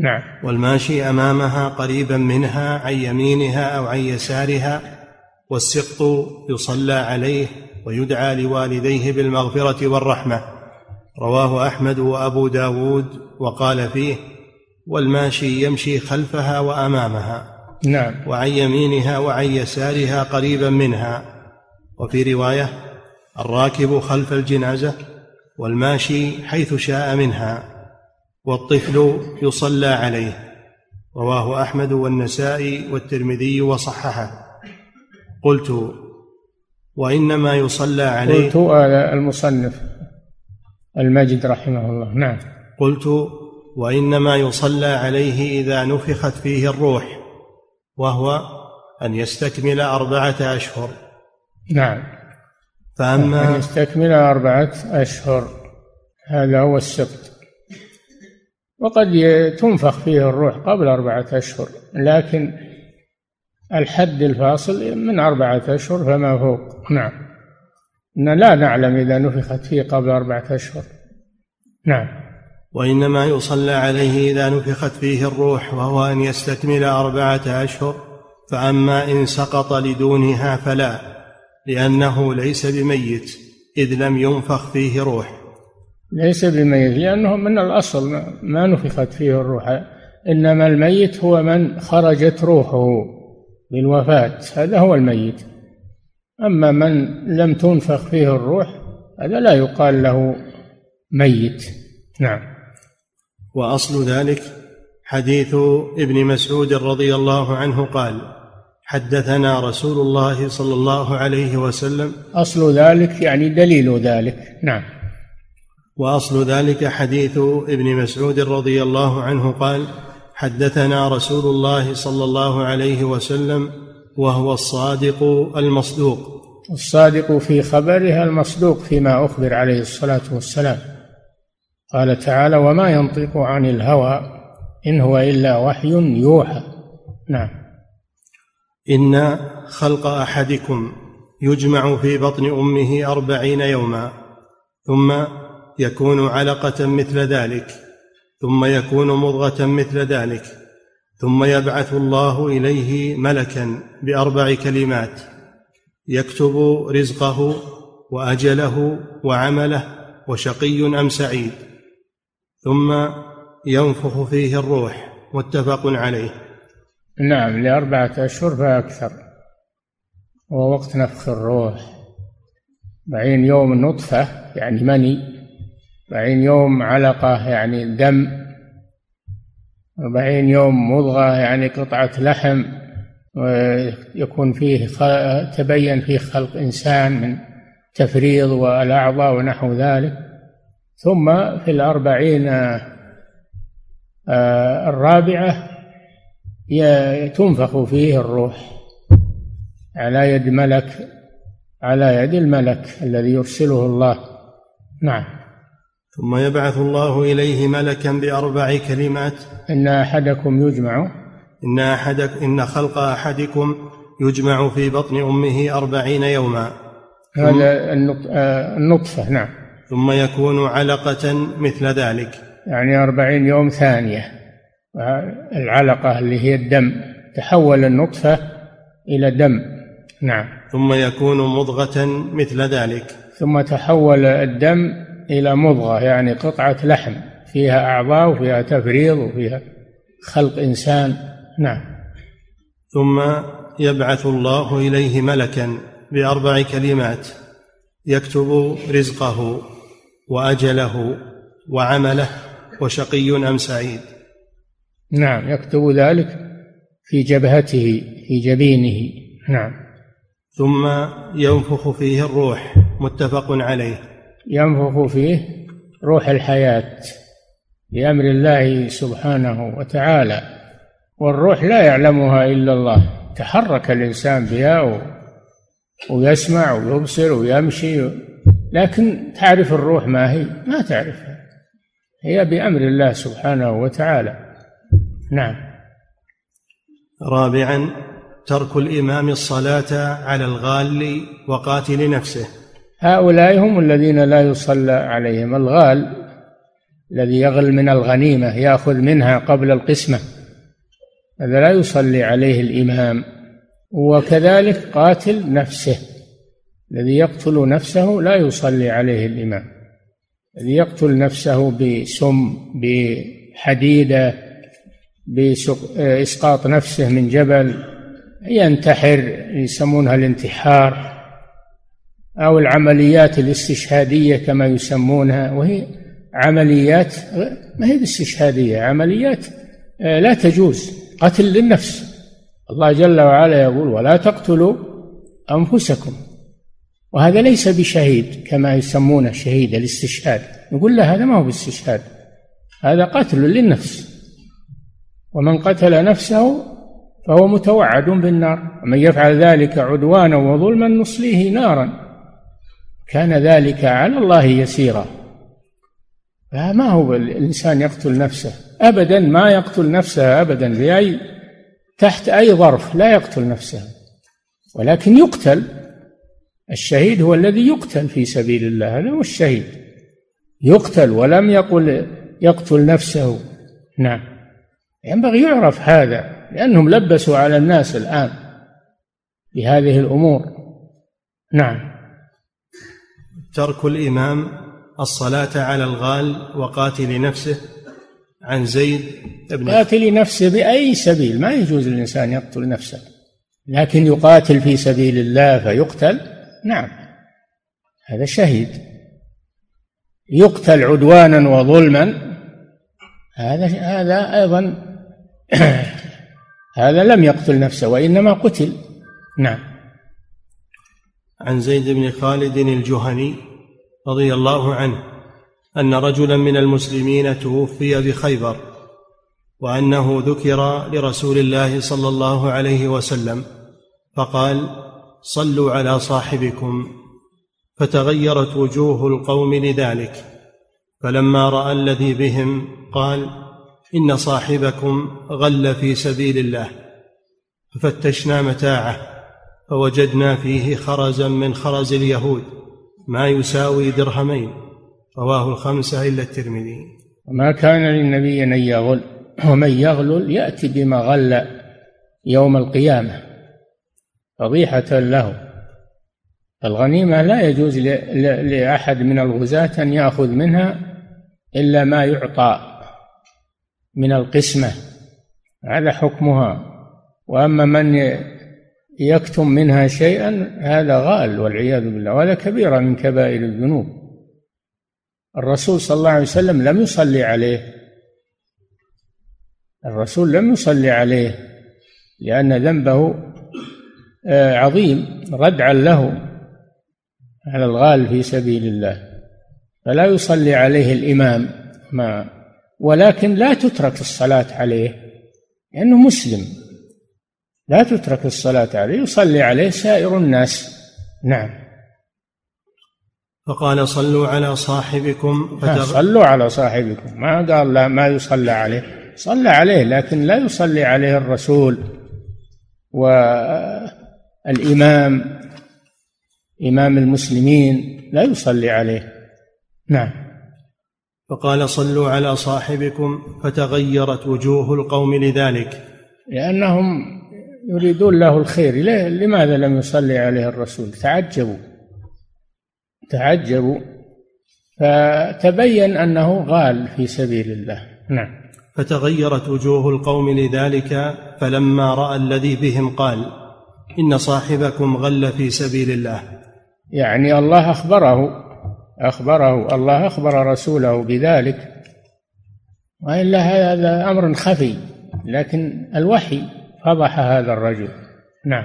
نعم. والماشي أمامها قريبا منها عن يمينها أو عن يسارها والسقط يصلى عليه ويدعى لوالديه بالمغفرة والرحمة. رواه أحمد وأبو داود وقال فيه والماشي يمشي خلفها وأمامها. نعم. وعن يمينها وعن يسارها قريبا منها. وفي رواية الراكب خلف الجنازة والماشي حيث شاء منها والطفل يصلى عليه. رواه أحمد والنسائي والترمذي وصححه. قلت وإنما يصلى عليه. قلت هذا المصنف المجد رحمه الله. نعم. قلت وإنما يصلى عليه إذا نفخت فيه الروح. وهو أن يستكمل أربعة أشهر. نعم. فأما أن يستكمل أربعة أشهر هذا هو السبت. وقد تنفخ فيه الروح قبل أربعة أشهر لكن الحد الفاصل من أربعة أشهر فما فوق. نعم. لا نعلم إذا نفخت فيه قبل أربعة أشهر. نعم. وإنما يصلى عليه إذا نفخت فيه الروح وهو أن يستكمل أربعة أشهر فأما إن سقط لدونها فلا لأنه ليس بميت إذ لم ينفخ فيه روح. ليس بميت لأنه من الأصل ما نفخت فيه الروح إنما الميت هو من خرجت روحه بالوفاة هذا هو الميت. أما من لم تنفخ فيه الروح هذا لا يقال له ميت. نعم. وأصل ذلك حديث ابن مسعود رضي الله عنه قال حدثنا رسول الله صلى الله عليه وسلم. أصل ذلك يعني دليل ذلك. نعم. وأصل ذلك حديث ابن مسعود رضي الله عنه قال حدثنا رسول الله صلى الله عليه وسلم وهو الصادق المصدوق. الصادق في خبرها المصدوق فيما أخبر عليه الصلاة والسلام. قال تعالى وما ينطق عن الهوى إن هو إلا وحي يوحى. نعم. إن خلق أحدكم يجمع في بطن أمه أربعين يوما ثم يكون علقة مثل ذلك ثم يكون مضغة مثل ذلك ثم يبعث الله إليه ملكا بأربع كلمات يكتب رزقه وأجله وعمله وشقي أم سعيد. ثم ينفخ فيه الروح متفق عليه. نعم لأربعة أشهر فأكثر. هو وقت نفخ الروح. بعين يوم نطفة يعني مني. بعين يوم علقة يعني دم. وبعين يوم مضغة يعني قطعة لحم. ويكون فيه تبين فيه خلق إنسان من تفريض وألأعضاء ونحو ذلك. ثم في الأربعين آه، الرابعة تنفخ فيه الروح على يد ملك على يد الملك الذي يرسله الله. نعم. ثم يبعث الله إليه ملكا بأربع كلمات. إن أحدكم يجمع. إن أحدك إن خلق أحدكم يجمع في بطن أمه أربعين يوما. هذا آه، النطفة. نعم. ثم يكون علقة مثل ذلك. يعني أربعين يوم ثانية. العلقة اللي هي الدم تحول النطفة إلى دم. نعم. ثم يكون مضغة مثل ذلك. ثم تحول الدم إلى مضغة يعني قطعة لحم. فيها أعضاء وفيها تفريض وفيها خلق إنسان. نعم. ثم يبعث الله إليه ملكا بأربع كلمات. يكتب رزقه. وأجله وعمله وشقي أم سعيد. نعم يكتب ذلك في جبهته في جبينه. نعم. ثم ينفخ فيه الروح متفق عليه. ينفخ فيه روح الحياة بأمر الله سبحانه وتعالى والروح لا يعلمها إلا الله. تحرك الإنسان بها ويسمع ويبصر ويمشي لكن تعرف الروح ما هي؟ ما تعرفها. هي بأمر الله سبحانه وتعالى. نعم. رابعا ترك الإمام الصلاة على الغال وقاتل نفسه. هؤلاء هم الذين لا يصلى عليهم. الغال الذي يغل من الغنيمة يأخذ منها قبل القسمة. هذا لا يصلي عليه الإمام. وكذلك قاتل نفسه. الذي يقتل نفسه لا يصلي عليه الإمام. الذي يقتل نفسه بسم بحديدة بإسقاط نفسه من جبل ينتحر يسمونها الانتحار أو العمليات الاستشهادية كما يسمونها وهي عمليات ما هي باستشهادية عمليات آه، لا تجوز قتل للنفس. الله جل وعلا يقول ولا تقتلوا أنفسكم. وهذا ليس بشهيد كما يسمونه شهيد الاستشهاد. يقول لا هذا ما هو باستشهاد هذا قتل للنفس. ومن قتل نفسه فهو متوعد بالنار ومن يفعل ذلك عدوانا وظلما نصليه نارا. كان ذلك على الله يسيرا. فما هو الإنسان يقتل نفسه؟ أبدا ما يقتل نفسه أبدا بأي تحت أي ظرف لا يقتل نفسه ولكن يقتل. الشهيد هو الذي يقتل في سبيل الله هذا هو الشهيد. يقتل ولم يقل يقتل نفسه. نعم. ينبغي يعرف هذا لأنهم لبسوا على الناس الآن بهذه الأمور. نعم. ترك الإمام الصلاة على الغال وقاتل نفسه عن زيد بن قاتل نفسه بأي سبيل؟ ما يجوز للإنسان يقتل نفسه لكن يقاتل في سبيل الله فيقتل. نعم. هذا شهيد. يقتل عدوانا وظلما. هذا هذا أيضا هذا لم يقتل نفسه وإنما قتل. نعم. عن زيد بن خالد الجهني رضي الله عنه أن رجلا من المسلمين توفي بخيبر وأنه ذكر لرسول الله صلى الله عليه وسلم فقال صلوا على صاحبكم. فتغيرت وجوه القوم لذلك. فلما رأى الذي بهم قال إن صاحبكم غل في سبيل الله. ففتشنا متاعه فوجدنا فيه خرزا من خرز اليهود ما يساوي درهمين. رواه الخمسة إلا الترمذي. وما كان للنبي أن يغل ومن يغلل يأتي بما غل يوم القيامة. فضيحة له. الغنيمة لا يجوز لأحد من الغزاة أن يأخذ منها إلا ما يعطى من القسمة. هذا حكمها. وأما من يكتم منها شيئا هذا غال والعياذ بالله وهذا كبيرة من كبائر الذنوب. الرسول صلى الله عليه وسلم لم يصلي عليه. الرسول لم يصلي عليه لأن ذنبه عظيم ردعا له على الغال في سبيل الله. فلا يصلي عليه الإمام ما ولكن لا تترك الصلاة عليه لأنه مسلم. لا تترك الصلاة عليه يصلي عليه سائر الناس. نعم. فقال صلوا على صاحبكم. فتغ... صلوا على صاحبكم. ما قال لا ما يصلى عليه. صلى عليه لكن لا يصلي عليه الرسول. والإمام إمام المسلمين لا يصلي عليه. نعم. فقال صلوا على صاحبكم فتغيرت وجوه القوم لذلك. لأنهم يريدون له الخير. لماذا لم يصلي عليه الرسول؟ تعجبوا. تعجبوا. فتبين أنه غال في سبيل الله. نعم. فتغيرت وجوه القوم لذلك فلما رأى الذي بهم قال إن صاحبكم غل في سبيل الله. يعني الله أخبره أخبره الله أخبر رسوله بذلك. وإلا هذا أمر خفي لكن الوحي فضح هذا الرجل. نعم.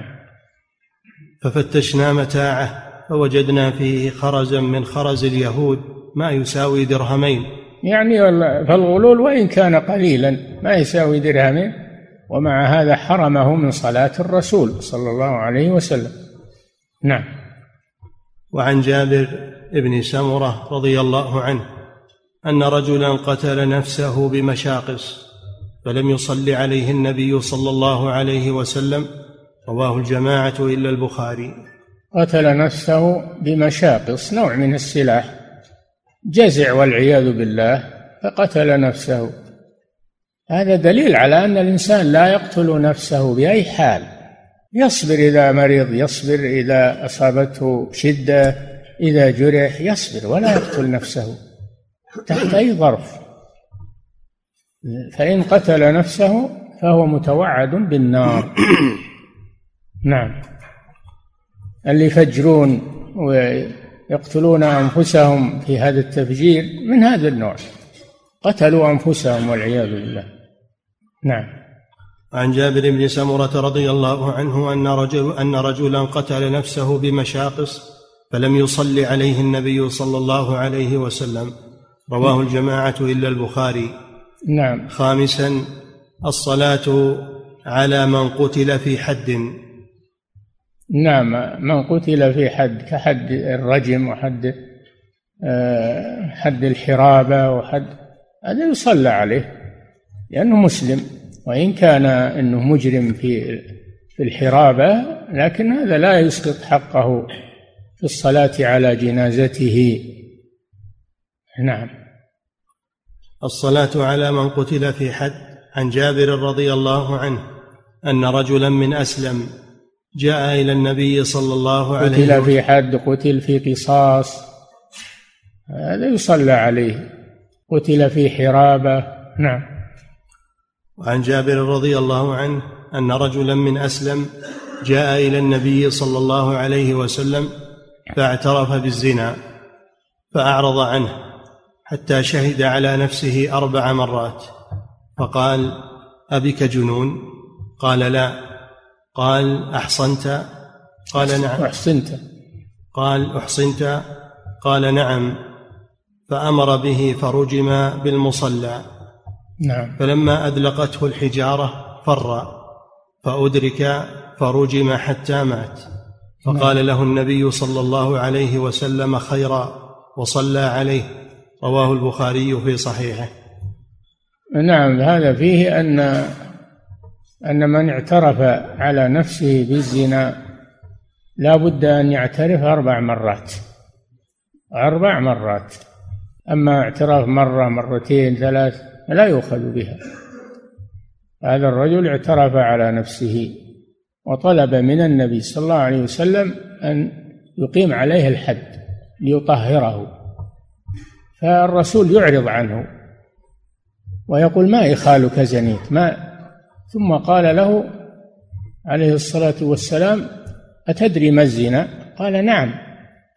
ففتشنا متاعه فوجدنا فيه خرزا من خرز اليهود ما يساوي درهمين. يعني فالغلول وإن كان قليلا ما يساوي درهمين. ومع هذا حرمه من صلاة الرسول صلى الله عليه وسلم. نعم. وعن جابر بن سمرة رضي الله عنه أن رجلا قتل نفسه بمشاقص فلم يصل عليه النبي صلى الله عليه وسلم رواه الجماعة إلا البخاري. قتل نفسه بمشاقص نوع من السلاح. جزع والعياذ بالله فقتل نفسه. هذا دليل على أن الإنسان لا يقتل نفسه بأي حال. يصبر إذا مرض يصبر إذا أصابته شدة إذا جرح يصبر ولا يقتل نفسه تحت أي ظرف. فإن قتل نفسه فهو متوعد بالنار. نعم. اللي يفجرون يقتلون أنفسهم في هذا التفجير من هذا النوع. قتلوا أنفسهم والعياذ بالله. نعم. عن جابر بن سمرة رضي الله عنه أن رجل أن رجلا قتل نفسه بمشاقص فلم يصل عليه النبي صلى الله عليه وسلم. رواه الجماعة إلا البخاري. نعم. خامسا الصلاة على من قتل في حد. نعم من قتل في حد كحد الرجم وحد آه، حد الحرابة وحد هذا يصلى عليه لأنه مسلم وإن كان أنه مجرم في في الحرابة لكن هذا لا يسقط حقه في الصلاة على جنازته. نعم. الصلاة على من قتل في حد عن جابر رضي الله عنه أن رجلا من أسلم جاء إلى النبي صلى الله عليه وسلم قتل في حد قتل في قصاص هذا يصلى عليه. قتل في حرابة. نعم. وعن جابر رضي الله عنه أن رجلا من أسلم جاء إلى النبي صلى الله عليه وسلم فاعترف بالزنا فأعرض عنه حتى شهد على نفسه أربع مرات. فقال أبك جنون؟ قال لا. قال أحصنت؟ قال نعم. أحسنت قال أحصنت؟ قال نعم. فأمر به فرجم بالمصلى. نعم. فلما أدلقته الحجارة فر فأدرك فرجم حتى مات. فقال نعم. له النبي صلى الله عليه وسلم خيرا وصلى عليه. رواه البخاري في صحيحه. نعم هذا فيه أن أن من اعترف على نفسه بالزنا لا بد أن يعترف أربع مرات. أربع مرات. أما اعتراف مرة مرتين ثلاث لا يؤخذ بها. هذا الرجل اعترف على نفسه وطلب من النبي صلى الله عليه وسلم أن يقيم عليه الحد ليطهره. فالرسول يعرض عنه ويقول ما إخالك زنيت؟ ما؟ ثم قال له عليه الصلاة والسلام أتدري ما الزنا؟ قال نعم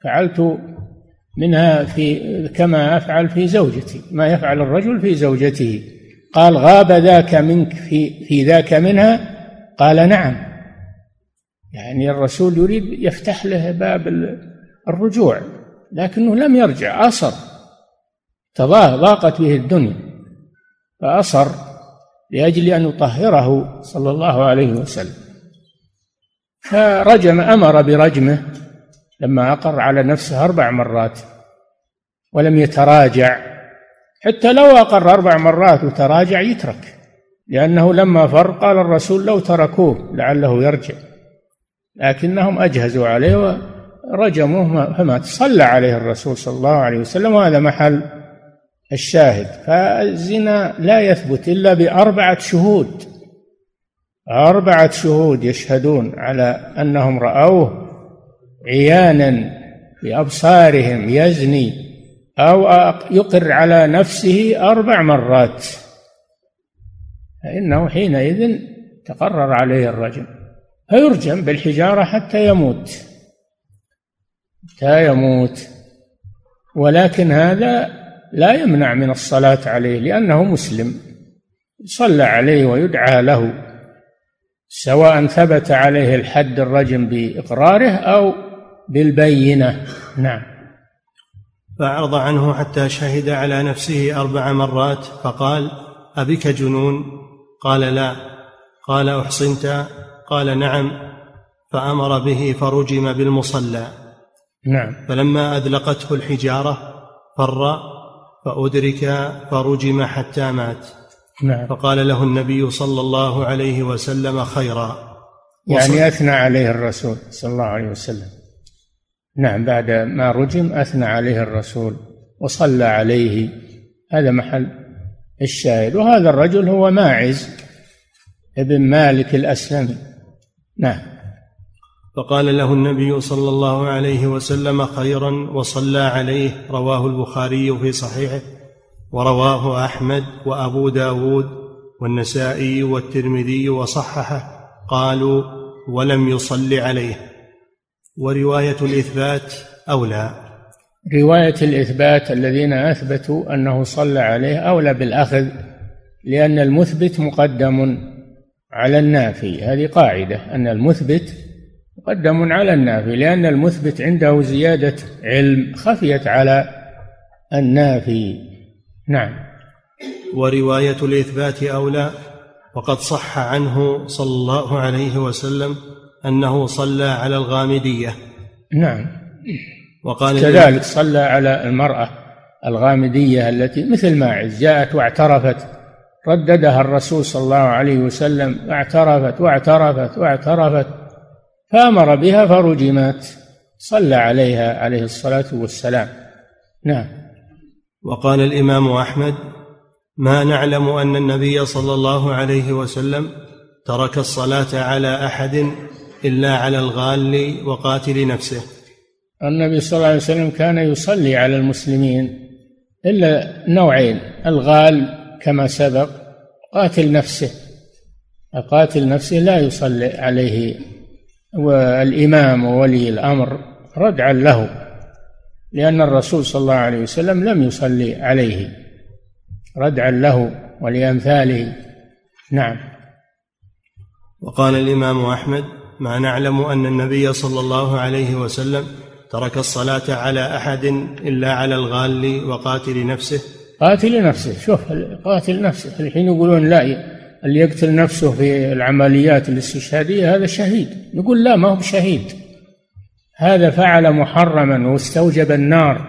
فعلت منها في كما أفعل في زوجتي ما يفعل الرجل في زوجته. قال غاب ذاك منك في, في ذاك منها؟ قال نعم. يعني الرسول يريد يفتح له باب الرجوع لكنه لم يرجع أصر. ضاقت به الدنيا فأصر لأجل أن يطهره صلى الله عليه وسلم. فرجم أمر برجمه لما أقر على نفسه أربع مرات ولم يتراجع حتى لو أقر أربع مرات وتراجع يترك لأنه لما فر قال الرسول لو تركوه لعله يرجع لكنهم أجهزوا عليه ورجموه فمات صلى عليه الرسول صلى الله عليه وسلم وهذا محل الشاهد. فالزنا لا يثبت إلا بأربعة شهود أربعة شهود يشهدون على أنهم رأوه عيانا بأبصارهم يزني أو يقر على نفسه أربع مرات. فإنه حينئذ تقرر عليه الرجم. فيرجم بالحجارة حتى يموت. حتى يموت. ولكن هذا لا يمنع من الصلاة عليه لأنه مسلم. صلى عليه ويدعى له. سواء ثبت عليه الحد الرجم بإقراره أو بالبينة. نعم. فأعرض عنه حتى شهد على نفسه أربع مرات فقال أبك جنون؟ قال لا. قال أحصنت؟ قال نعم. فأمر به فرجم بالمصلى. نعم. فلما أذلقته الحجارة فر فأدرك فرجم حتى مات. نعم. فقال له النبي صلى الله عليه وسلم خيرا. يعني أثنى عليه الرسول صلى الله عليه وسلم. نعم بعد ما رجم أثنى عليه الرسول وصلى عليه. هذا محل الشاهد. وهذا الرجل هو ماعز ابن مالك الأسلمي. نعم. فقال له النبي صلى الله عليه وسلم خيرا وصلى عليه رواه البخاري في صحيحه ورواه أحمد وأبو داود والنسائي والترمذي وصححه. قالوا ولم يصل عليه. ورواية الإثبات أولى رواية الإثبات الذين أثبتوا أنه صلى عليه أولى بالأخذ لأن المثبت مقدم على النافي. هذه قاعدة أن المثبت مقدم على النافي لأن المثبت عنده زيادة علم خفيت على النافي. نعم. ورواية الإثبات أولى وقد صح عنه صلى الله عليه وسلم أنه صلى على الغامدية. نعم. وقال كذلك صلى على المرأة الغامدية التي مثل ماعز جاءت واعترفت رددها الرسول صلى الله عليه وسلم اعترفت واعترفت واعترفت فأمر بها فرجمت صلى عليها عليه الصلاة والسلام. نعم. وقال الإمام أحمد ما نعلم أن النبي صلى الله عليه وسلم ترك الصلاة على أحد إلا على الغال وقاتل نفسه. النبي صلى الله عليه وسلم كان يصلي على المسلمين إلا نوعين الغال كما سبق قاتل نفسه. قاتل نفسه لا يصلي عليه والإمام وولي الأمر ردعا له لأن الرسول صلى الله عليه وسلم لم يصلي عليه ردعا له ولأمثاله. نعم. وقال الإمام أحمد ما نعلم أن النبي صلى الله عليه وسلم ترك الصلاة على أحد إلا على الغال وقاتل نفسه. قاتل نفسه. شوف قاتل نفسه. الحين يقولون لا اللي يقتل نفسه في العمليات الاستشهادية هذا شهيد. نقول لا ما هو شهيد هذا فعل محرما واستوجب النار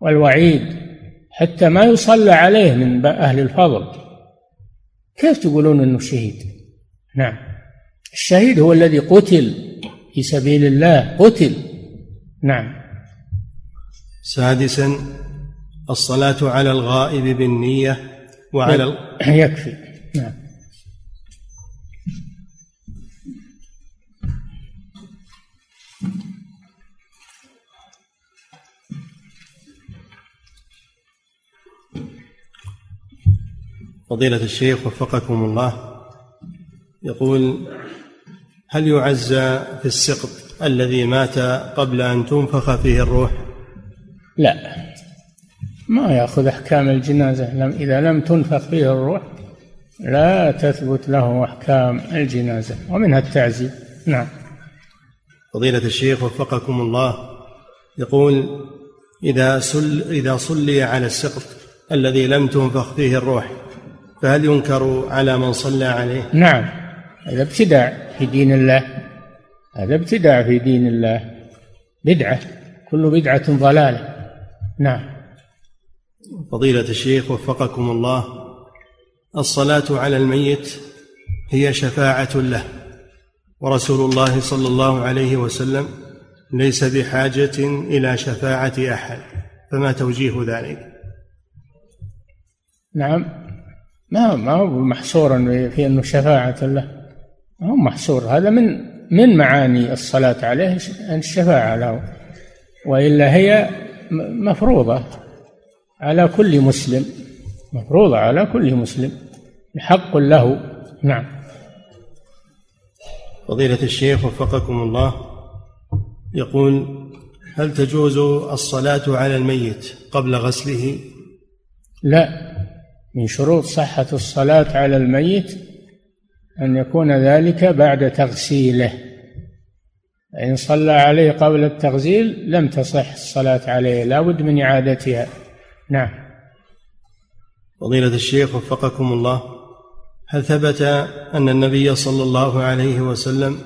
والوعيد حتى ما يصلى عليه من أهل الفضل. كيف تقولون أنه شهيد؟ نعم. الشهيد هو الذي قتل في سبيل الله قتل. نعم. سادسا الصلاة على الغائب بالنية وعلى يكفي. نعم. فضيلة الشيخ وفقكم الله يقول هل يعزى في السقط الذي مات قبل أن تنفخ فيه الروح؟ لا. ما يأخذ أحكام الجنازة. لم إذا لم تنفخ فيه الروح لا تثبت له أحكام الجنازة. ومنها التعزية. نعم. فضيلة الشيخ وفقكم الله يقول إذا سل إذا صلي على السقط الذي لم تنفخ فيه الروح فهل ينكر على من صلى عليه؟ نعم. هذا ابتداع. في دين الله. هذا ابتداع في دين الله. بدعة. كل بدعة ضلالة. نعم. فضيلة الشيخ وفقكم الله الصلاة على الميت هي شفاعة له ورسول الله صلى الله عليه وسلم ليس بحاجة إلى شفاعة أحد فما توجيه ذلك؟ نعم. ما ما هو محصورا في أنه شفاعة له. هو محصور. هذا من من معاني الصلاة عليه الشفاعة له. وإلا هي مفروضة على كل مسلم. مفروضة على كل مسلم. حق له. نعم. فضيلة الشيخ وفقكم الله. يقول هل تجوز الصلاة على الميت قبل غسله؟ لا. من شروط صحة الصلاة على الميت أن يكون ذلك بعد تغسيله. إن صلى عليه قبل التغسيل لم تصح الصلاة عليه لا بد من إعادتها. نعم. فضيلة الشيخ وفقكم الله هل ثبت أن النبي صلى الله عليه وسلم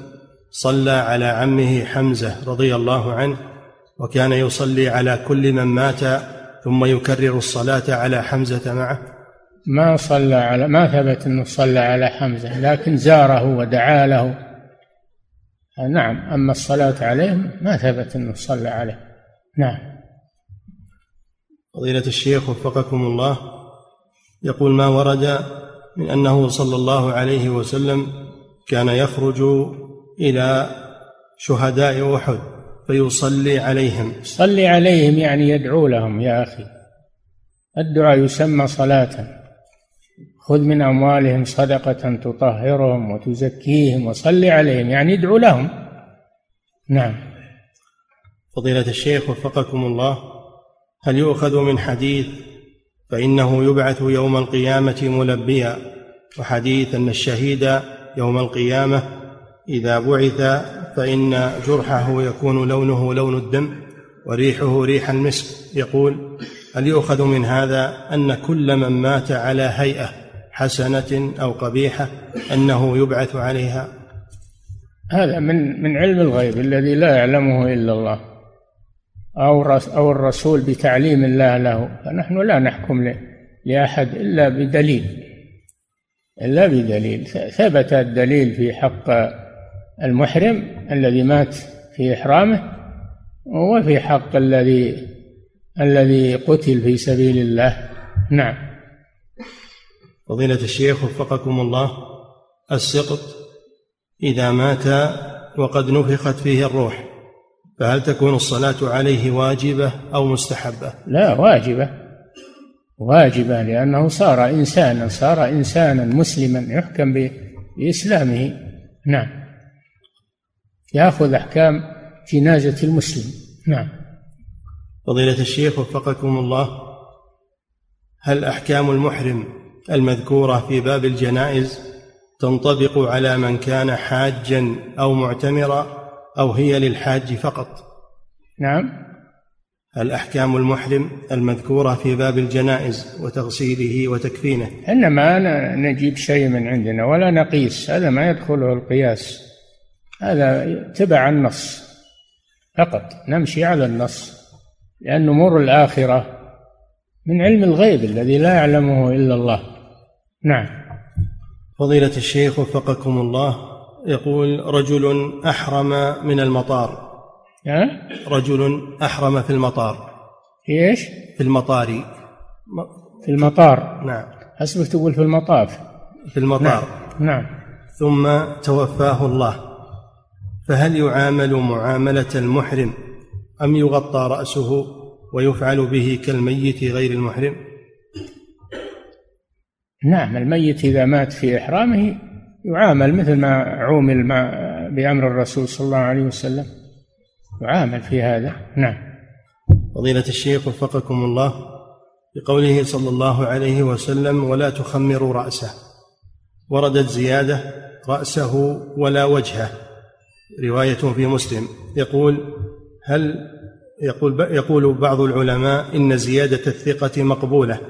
صلى على عمه حمزة رضي الله عنه وكان يصلي على كل من مات ثم يكرر الصلاة على حمزة معه؟ ما صلى على ما ثبت أنه صلى على حمزة لكن زاره ودعا له. نعم أما الصلاة عليه ما ثبت أنه صلى عليه. نعم. فضيلة الشيخ وفقكم الله يقول ما ورد من أنه صلى الله عليه وسلم كان يخرج إلى شهداء أحد فيصلي عليهم. صلي عليهم يعني يدعو لهم يا أخي. الدعاء يسمى صلاة. خذ من أموالهم صدقة تطهرهم وتزكيهم وصل عليهم يعني ادعو لهم. نعم. فضيلة الشيخ وفقكم الله هل يؤخذ من حديث فإنه يبعث يوم القيامة ملبيا وحديث أن الشهيد يوم القيامة إذا بعث فإن جرحه يكون لونه لون الدم وريحه ريح المسك؟ يقول هل يؤخذ من هذا أن كل من مات على هيئة حسنة أو قبيحة أنه يبعث عليها. هذا من من علم الغيب الذي لا يعلمه إلا الله. أو أو الرسول بتعليم الله له. فنحن لا نحكم لأحد إلا بدليل. إلا بدليل. ثبت الدليل في حق المحرم الذي مات في إحرامه وفي حق الذي الذي قتل في سبيل الله. نعم. فضيلة الشيخ وفقكم الله السقط إذا مات وقد نفخت فيه الروح فهل تكون الصلاة عليه واجبة أو مستحبة؟ لا واجبة. واجبة لأنه صار إنسانا صار إنسانا مسلما يحكم بإسلامه. نعم. يأخذ أحكام جنازة المسلم. نعم. فضيلة الشيخ وفقكم الله هل أحكام المحرم المذكورة في باب الجنائز تنطبق على من كان حاجا أو معتمرا أو هي للحاج فقط. نعم. الأحكام المحرم المذكورة في باب الجنائز وتغسيله وتكفينه. إنما نجيب شيء من عندنا ولا نقيس هذا ما يدخله القياس. هذا تبع النص فقط نمشي على النص لأن أمور الآخرة من علم الغيب الذي لا يعلمه إلا الله. نعم. فضيلة الشيخ وفقكم الله يقول رجل أحرم من المطار. أه؟ رجل أحرم في المطار. في إيش؟ في المطار. في المطار. نعم. حسبك تقول في المطاف. في المطار. نعم, نعم. ثم توفاه الله. فهل يعامل معاملة المحرم أم يغطى رأسه ويفعل به كالميت غير المحرم؟ نعم الميت إذا مات في إحرامه يعامل مثل ما عومل بأمر الرسول صلى الله عليه وسلم. يعامل في هذا نعم. فضيلة الشيخ وفقكم الله بقوله صلى الله عليه وسلم ولا تخمروا رأسه. وردت زيادة رأسه ولا وجهه. رواية في مسلم. يقول هل يقول يقول بعض العلماء إن زيادة الثقة مقبولة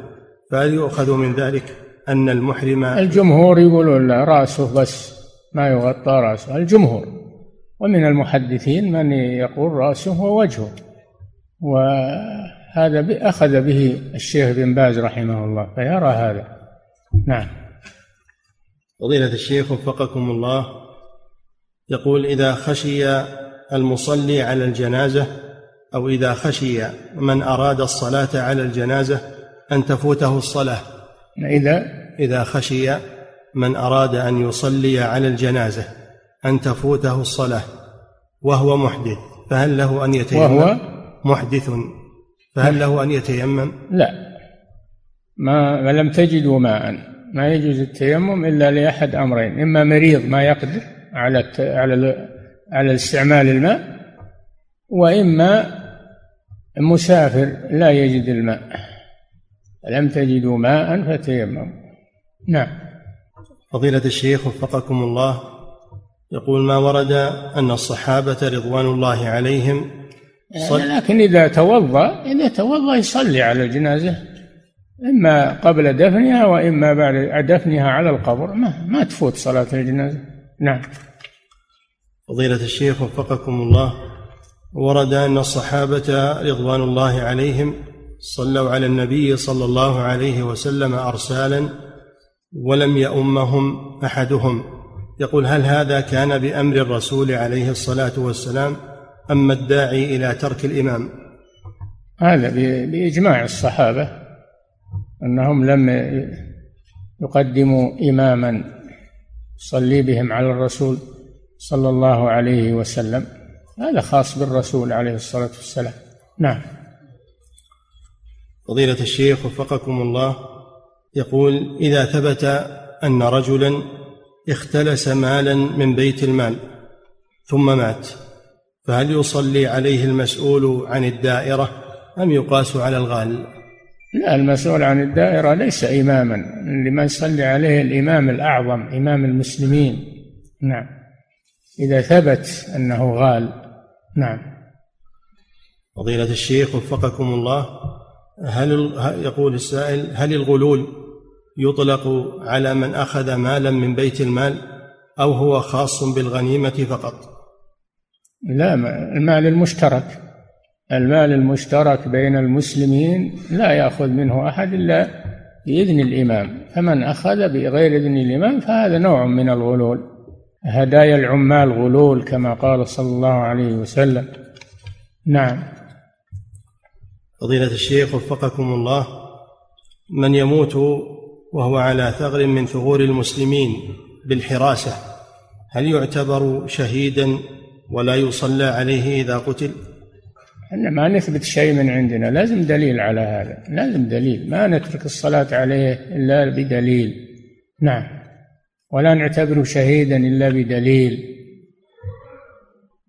فهل يؤخذ من ذلك؟ أن المحرم الجمهور يقولون لا رأسه بس ما يغطى رأسه. الجمهور ومن المحدثين من يقول رأسه ووجهه. وهذا أخذ به الشيخ بن باز رحمه الله فيرى هذا. نعم. فضيلة الشيخ وفقكم الله. يقول إذا خشي المصلي على الجنازة أو إذا خشي من أراد الصلاة على الجنازة أن تفوته الصلاة. إذا إذا خشي من أراد أن يصلي على الجنازة أن تفوته الصلاة وهو محدث فهل له أن يتيمم؟ وهو محدث. فهل له أن يتيمم؟ لا. ما لم تجدوا ماء. ما يجوز التيمم إلا لأحد أمرين. إما مريض ما يقدر على على على استعمال الماء وإما مسافر لا يجد الماء. لم تجدوا ماء فتيمموا. نعم. فضيلة الشيخ وفقكم الله يقول ما ورد أن الصحابة رضوان الله عليهم صل... لكن إذا توضأ إذا توضأ يصلي على الجنازة. إما قبل دفنها وإما بعد دفنها على القبر. ما, ما تفوت صلاة الجنازة. نعم. فضيلة الشيخ وفقكم الله ورد أن الصحابة رضوان الله عليهم صلوا على النبي صلى الله عليه وسلم أرسالا ولم يؤمهم أحدهم. يقول هل هذا كان بأمر الرسول عليه الصلاة والسلام أما الداعي إلى ترك الإمام؟ هذا بإجماع الصحابة أنهم لم يقدموا إماما يصلي بهم على الرسول صلى الله عليه وسلم. هذا خاص بالرسول عليه الصلاة والسلام. نعم. فضيلة الشيخ وفقكم الله يقول إذا ثبت أن رجلا اختلس مالا من بيت المال ثم مات فهل يصلي عليه المسؤول عن الدائرة أم يقاس على الغال؟ لا المسؤول عن الدائرة ليس إماما لما يصلي عليه الإمام الأعظم إمام المسلمين. نعم. إذا ثبت أنه غال نعم. فضيلة الشيخ وفقكم الله هل يقول السائل هل الغلول يطلق على من أخذ مالا من بيت المال أو هو خاص بالغنيمة فقط؟ لا المال المشترك. المال المشترك بين المسلمين لا يأخذ منه أحد إلا بإذن الإمام. فمن أخذ بغير إذن الإمام فهذا نوع من الغلول. هدايا العمال غلول كما قال صلى الله عليه وسلم. نعم. فضيلة الشيخ وفقكم الله من يموت وهو على ثغر من ثغور المسلمين بالحراسة هل يعتبر شهيدا ولا يصلى عليه إذا قتل؟ إحنا ما نثبت شيء من عندنا لازم دليل على هذا لازم دليل ما نترك الصلاة عليه إلا بدليل. نعم ولا نعتبره شهيدا إلا بدليل.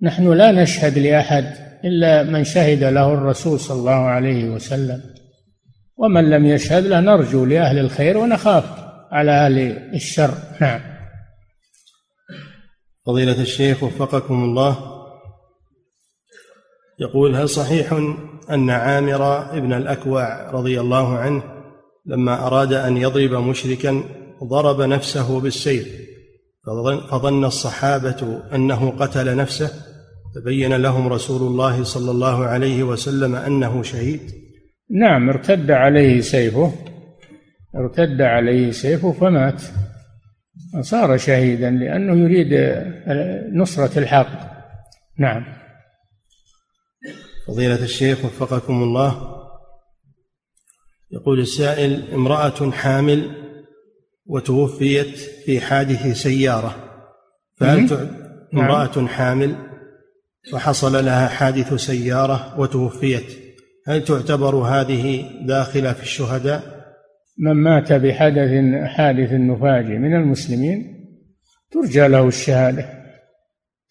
نحن لا نشهد لأحد إلا من شهد له الرسول صلى الله عليه وسلم. ومن لم يشهد له نرجو لأهل الخير ونخاف على أهل الشر. نعم. فضيلة الشيخ وفقكم الله. يقول هل صحيح أن عامر ابن الأكوع رضي الله عنه لما أراد أن يضرب مشركا ضرب نفسه بالسيف فظن الصحابة أنه قتل نفسه؟ فبين لهم رسول الله صلى الله عليه وسلم أنه شهيد؟ نعم ارتد عليه سيفه ارتد عليه سيفه فمات. صار شهيدا لأنه يريد نصرة الحق. نعم. فضيلة الشيخ وفقكم الله يقول السائل امرأة حامل وتوفيت في حادث سيارة فهل نعم. امرأة حامل؟ وحصل لها حادث سيارة وتوفيت. هل تعتبر هذه داخلة في الشهداء؟ من مات بحدث حادث نفاجئ من المسلمين ترجى له الشهادة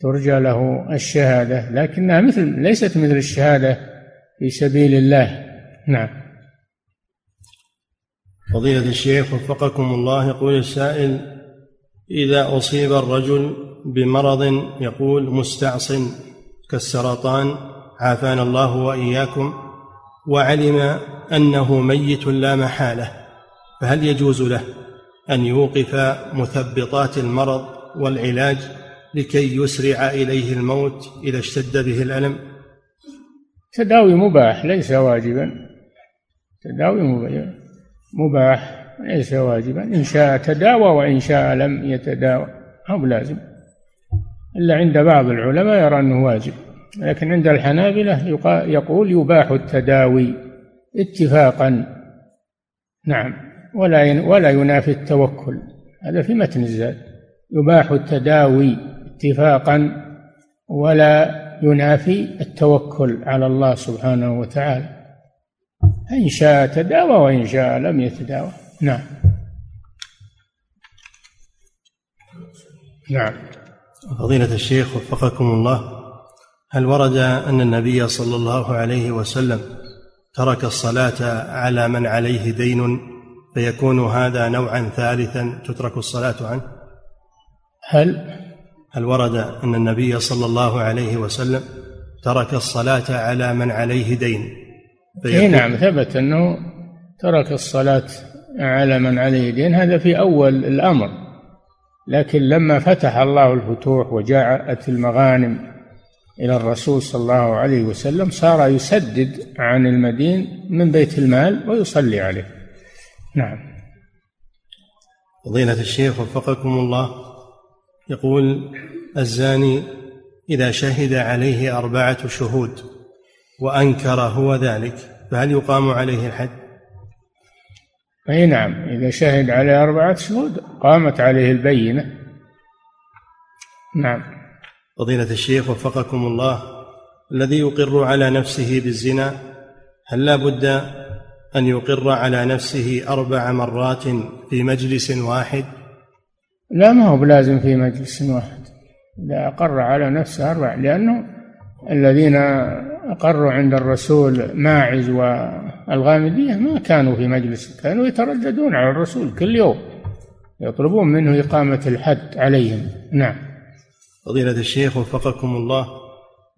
ترجى له الشهادة لكنها مثل ليست مثل الشهادة في سبيل الله. نعم. فضيلة الشيخ وفقكم الله يقول السائل إذا أصيب الرجل بمرض يقول مستعص كالسرطان عافانا الله وإياكم وعلم أنه ميت لا محالة فهل يجوز له أن يوقف مثبطات المرض والعلاج لكي يسرع إليه الموت إذا اشتد به الألم؟ تداوي مباح ليس واجبا. تداوي مباح ليس واجبا. إن شاء تداوى وإن شاء لم يتداوى. أو لازم. إلا عند بعض العلماء يرى أنه واجب. لكن عند الحنابلة يقول يباح التداوي اتفاقا. نعم. ولا ولا ينافي التوكل. هذا في متن الزاد. يباح التداوي اتفاقا ولا ينافي التوكل على الله سبحانه وتعالى. إن شاء تداوى وإن شاء لم يتداوى. نعم. نعم. فضيلة الشيخ وفقكم الله هل ورد أن النبي صلى الله عليه وسلم ترك الصلاة على من عليه دين فيكون هذا نوعا ثالثا تترك الصلاة عنه؟ هل؟ هل ورد أن النبي صلى الله عليه وسلم ترك الصلاة على من عليه دين اي نعم ثبت أنه ترك الصلاة على من عليه دين. هذا في أول الأمر. لكن لما فتح الله الفتوح وجاءت المغانم إلى الرسول صلى الله عليه وسلم صار يسدد عن المدين من بيت المال ويصلي عليه نعم فضيلة الشيخ وفقكم الله يقول الزاني إذا شهد عليه أربعة شهود وأنكر هو ذلك فهل يقام عليه الحد؟ أي نعم إذا شهد عليه أربعة شهود قامت عليه البينة. نعم. فضيلة الشيخ وفقكم الله الذي يقر على نفسه بالزنا هل لا بد أن يقر على نفسه أربع مرات في مجلس واحد؟ لا ما هو بلازم في مجلس واحد. إذا أقر على نفسه أربع لأنه الذين أقروا عند الرسول ماعز والغامدية ما كانوا في مجلس كانوا يترددون على الرسول كل يوم يطلبون منه إقامة الحد عليهم. نعم. فضيلة الشيخ وفقكم الله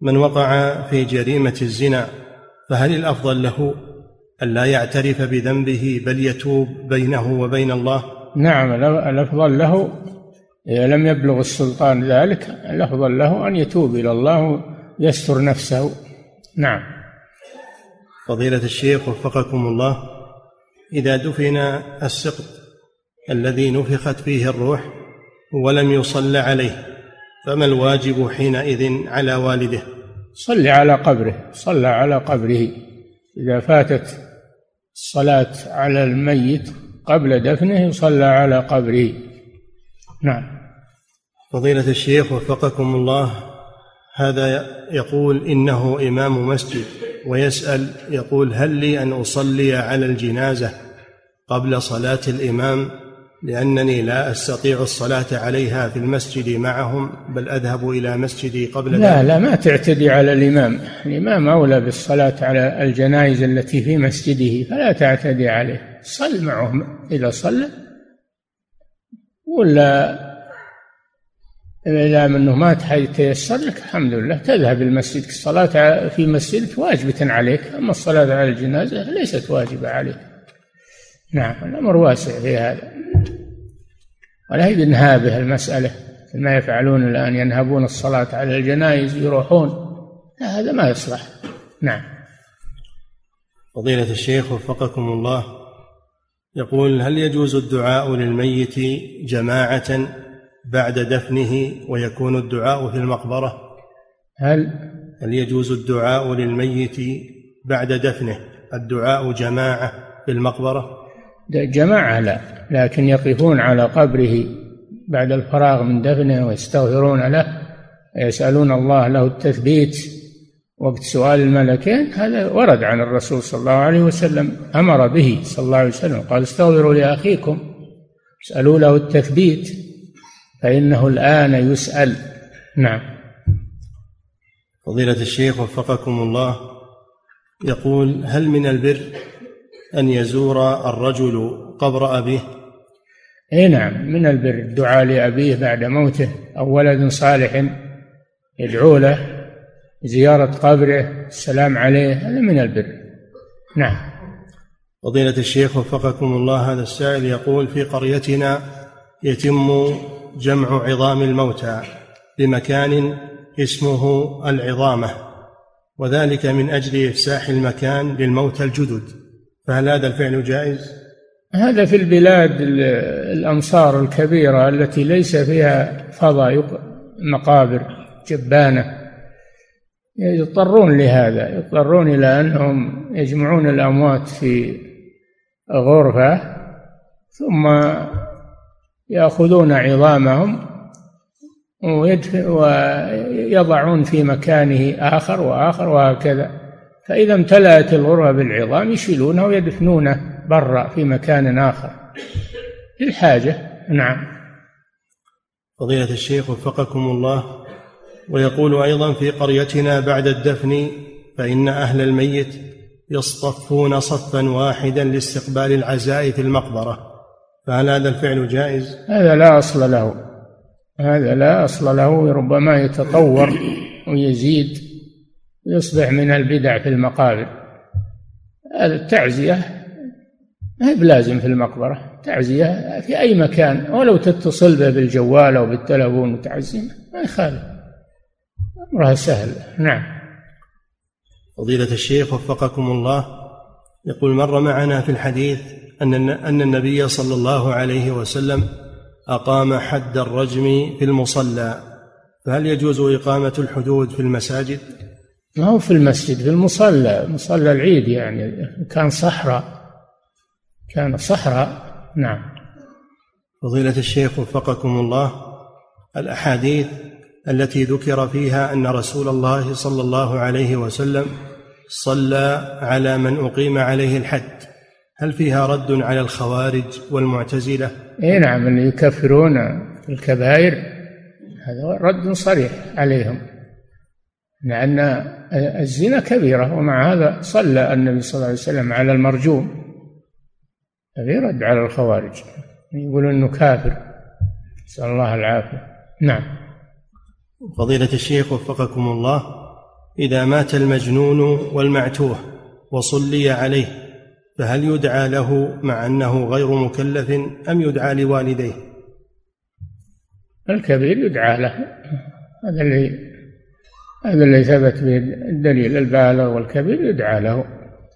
من وقع في جريمة الزنا فهل الأفضل له أن لا يعترف بذنبه بل يتوب بينه وبين الله؟ نعم الأفضل له إذا لم يبلغ السلطان ذلك الأفضل له أن يتوب إلى الله ويستر نفسه. نعم. فضيلة الشيخ وفقكم الله إذا دفن السقط الذي نفخت فيه الروح ولم يصلى عليه فما الواجب حينئذ على والده؟ صلي على قبره صلى على قبره. إذا فاتت الصلاة على الميت قبل دفنه يصلى على قبره. نعم. فضيلة الشيخ وفقكم الله هذا يقول إنه إمام مسجد ويسأل يقول هل لي أن أصلي على الجنازة قبل صلاة الإمام؟ لأنني لا أستطيع الصلاة عليها في المسجد معهم بل أذهب إلى مسجدي قبل لا لا ما تعتدي على الإمام. الإمام أولى بالصلاة على الجنائز التي في مسجده فلا تعتدي عليه. صل معهم إذا صلى ولا إذا منه ما تيسر لك الحمد لله. تذهب المسجد الصلاة في مسجدك واجبة عليك أما الصلاة على الجنازة ليست واجبة عليك. نعم الأمر واسع في هذا. ولا هي بنهابه المسألة ما يفعلون الآن ينهبون الصلاة على الجنائز يروحون. لا هذا ما يصلح. نعم. فضيلة الشيخ وفقكم الله يقول هل يجوز الدعاء للميت جماعة بعد دفنه ويكون الدعاء في المقبرة؟ هل هل يجوز الدعاء للميت بعد دفنه؟ الدعاء جماعة في المقبرة؟ جماعة لا لكن يقفون على قبره بعد الفراغ من دفنه ويستغفرون له ويسألون الله له التثبيت. وقت سؤال الملكين هذا ورد عن الرسول صلى الله عليه وسلم أمر به صلى الله عليه وسلم قال استغفروا لأخيكم اسألوا له التثبيت. فإنه الآن يسأل. نعم. فضيلة الشيخ وفقكم الله يقول هل من البر أن يزور الرجل قبر أبيه؟ إي نعم من البر الدعاء لأبيه بعد موته أو ولد صالح يدعو له زيارة قبره السلام عليه هذا من البر. نعم. فضيلة الشيخ وفقكم الله هذا السائل يقول في قريتنا يتم جمع عظام الموتى بمكان اسمه العظامة وذلك من أجل إفساح المكان للموتى الجدد فهل هذا الفعل جائز؟ هذا في البلاد الأمصار الكبيرة التي ليس فيها فضاء مقابر جبانة يضطرون لهذا يضطرون إلى أنهم يجمعون الأموات في غرفة ثم يأخذون عظامهم ويضعون في مكانه آخر وآخر وهكذا. فإذا امتلأت الغرفة بالعظام يشيلونه ويدفنونه برا في مكان آخر. للحاجة. نعم. فضيلة الشيخ وفقكم الله. ويقول أيضا في قريتنا بعد الدفن فإن أهل الميت يصطفون صفا واحدا لاستقبال العزاء في المقبرة. فهل هذا الفعل جائز؟ هذا لا أصل له. هذا لا أصل له ربما يتطور ويزيد يصبح من البدع في المقابر. هذا التعزية ما هي بلازم في المقبرة. تعزية في أي مكان ولو تتصل به بالجوال أو بالتلفون وتعزيه ما يخالف. أمرها سهل. نعم. فضيلة الشيخ وفقكم الله. يقول مر معنا في الحديث أن أن النبي صلى الله عليه وسلم أقام حد الرجم في المصلى. فهل يجوز إقامة الحدود في المساجد؟ ما هو في المسجد في المصلى مصلى العيد يعني كان صحراء كان صحراء نعم. فضيلة الشيخ وفقكم الله الأحاديث التي ذكر فيها أن رسول الله صلى الله عليه وسلم صلى على من أقيم عليه الحد. هل فيها رد على الخوارج والمعتزلة؟ إي نعم اللي يكفرون الكبائر هذا رد صريح عليهم لأن الزنا كبيرة ومع هذا صلى النبي صلى الله عليه وسلم على المرجوم. هذا رد على الخوارج يقولون إنه كافر. نسأل الله العافية. نعم. فضيلة الشيخ وفقكم الله إذا مات المجنون والمعتوه وصلي عليه فهل يدعى له مع أنه غير مكلف أم يدعى لوالديه؟ الكبير يدعى له. هذا اللي هذا اللي ثبت به الدليل البالغ والكبير يدعى له.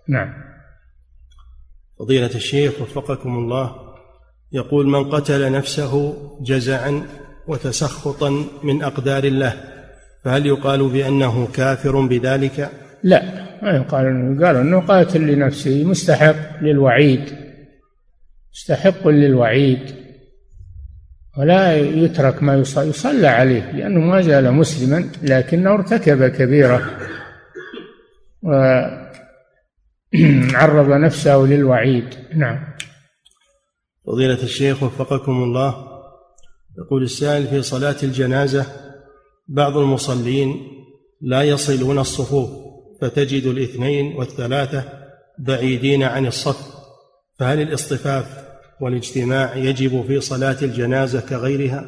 نعم. فضيلة الشيخ وفقكم الله يقول من قتل نفسه جزعا وتسخطا من أقدار الله فهل يقال بأنه كافر بذلك؟ لا ما يقال إنه قال إنه قاتل لنفسه مستحق للوعيد مستحق للوعيد ولا يترك ما يصلى, يصلى عليه لأنه ما زال مسلما لكنه ارتكب كبيرة وعرض نفسه للوعيد. نعم. فضيلة الشيخ وفقكم الله يقول السائل في صلاة الجنازة بعض المصلين لا يصلون الصفوف فتجد الاثنين والثلاثة بعيدين عن الصف فهل الاصطفاف والاجتماع يجب في صلاة الجنازة كغيرها؟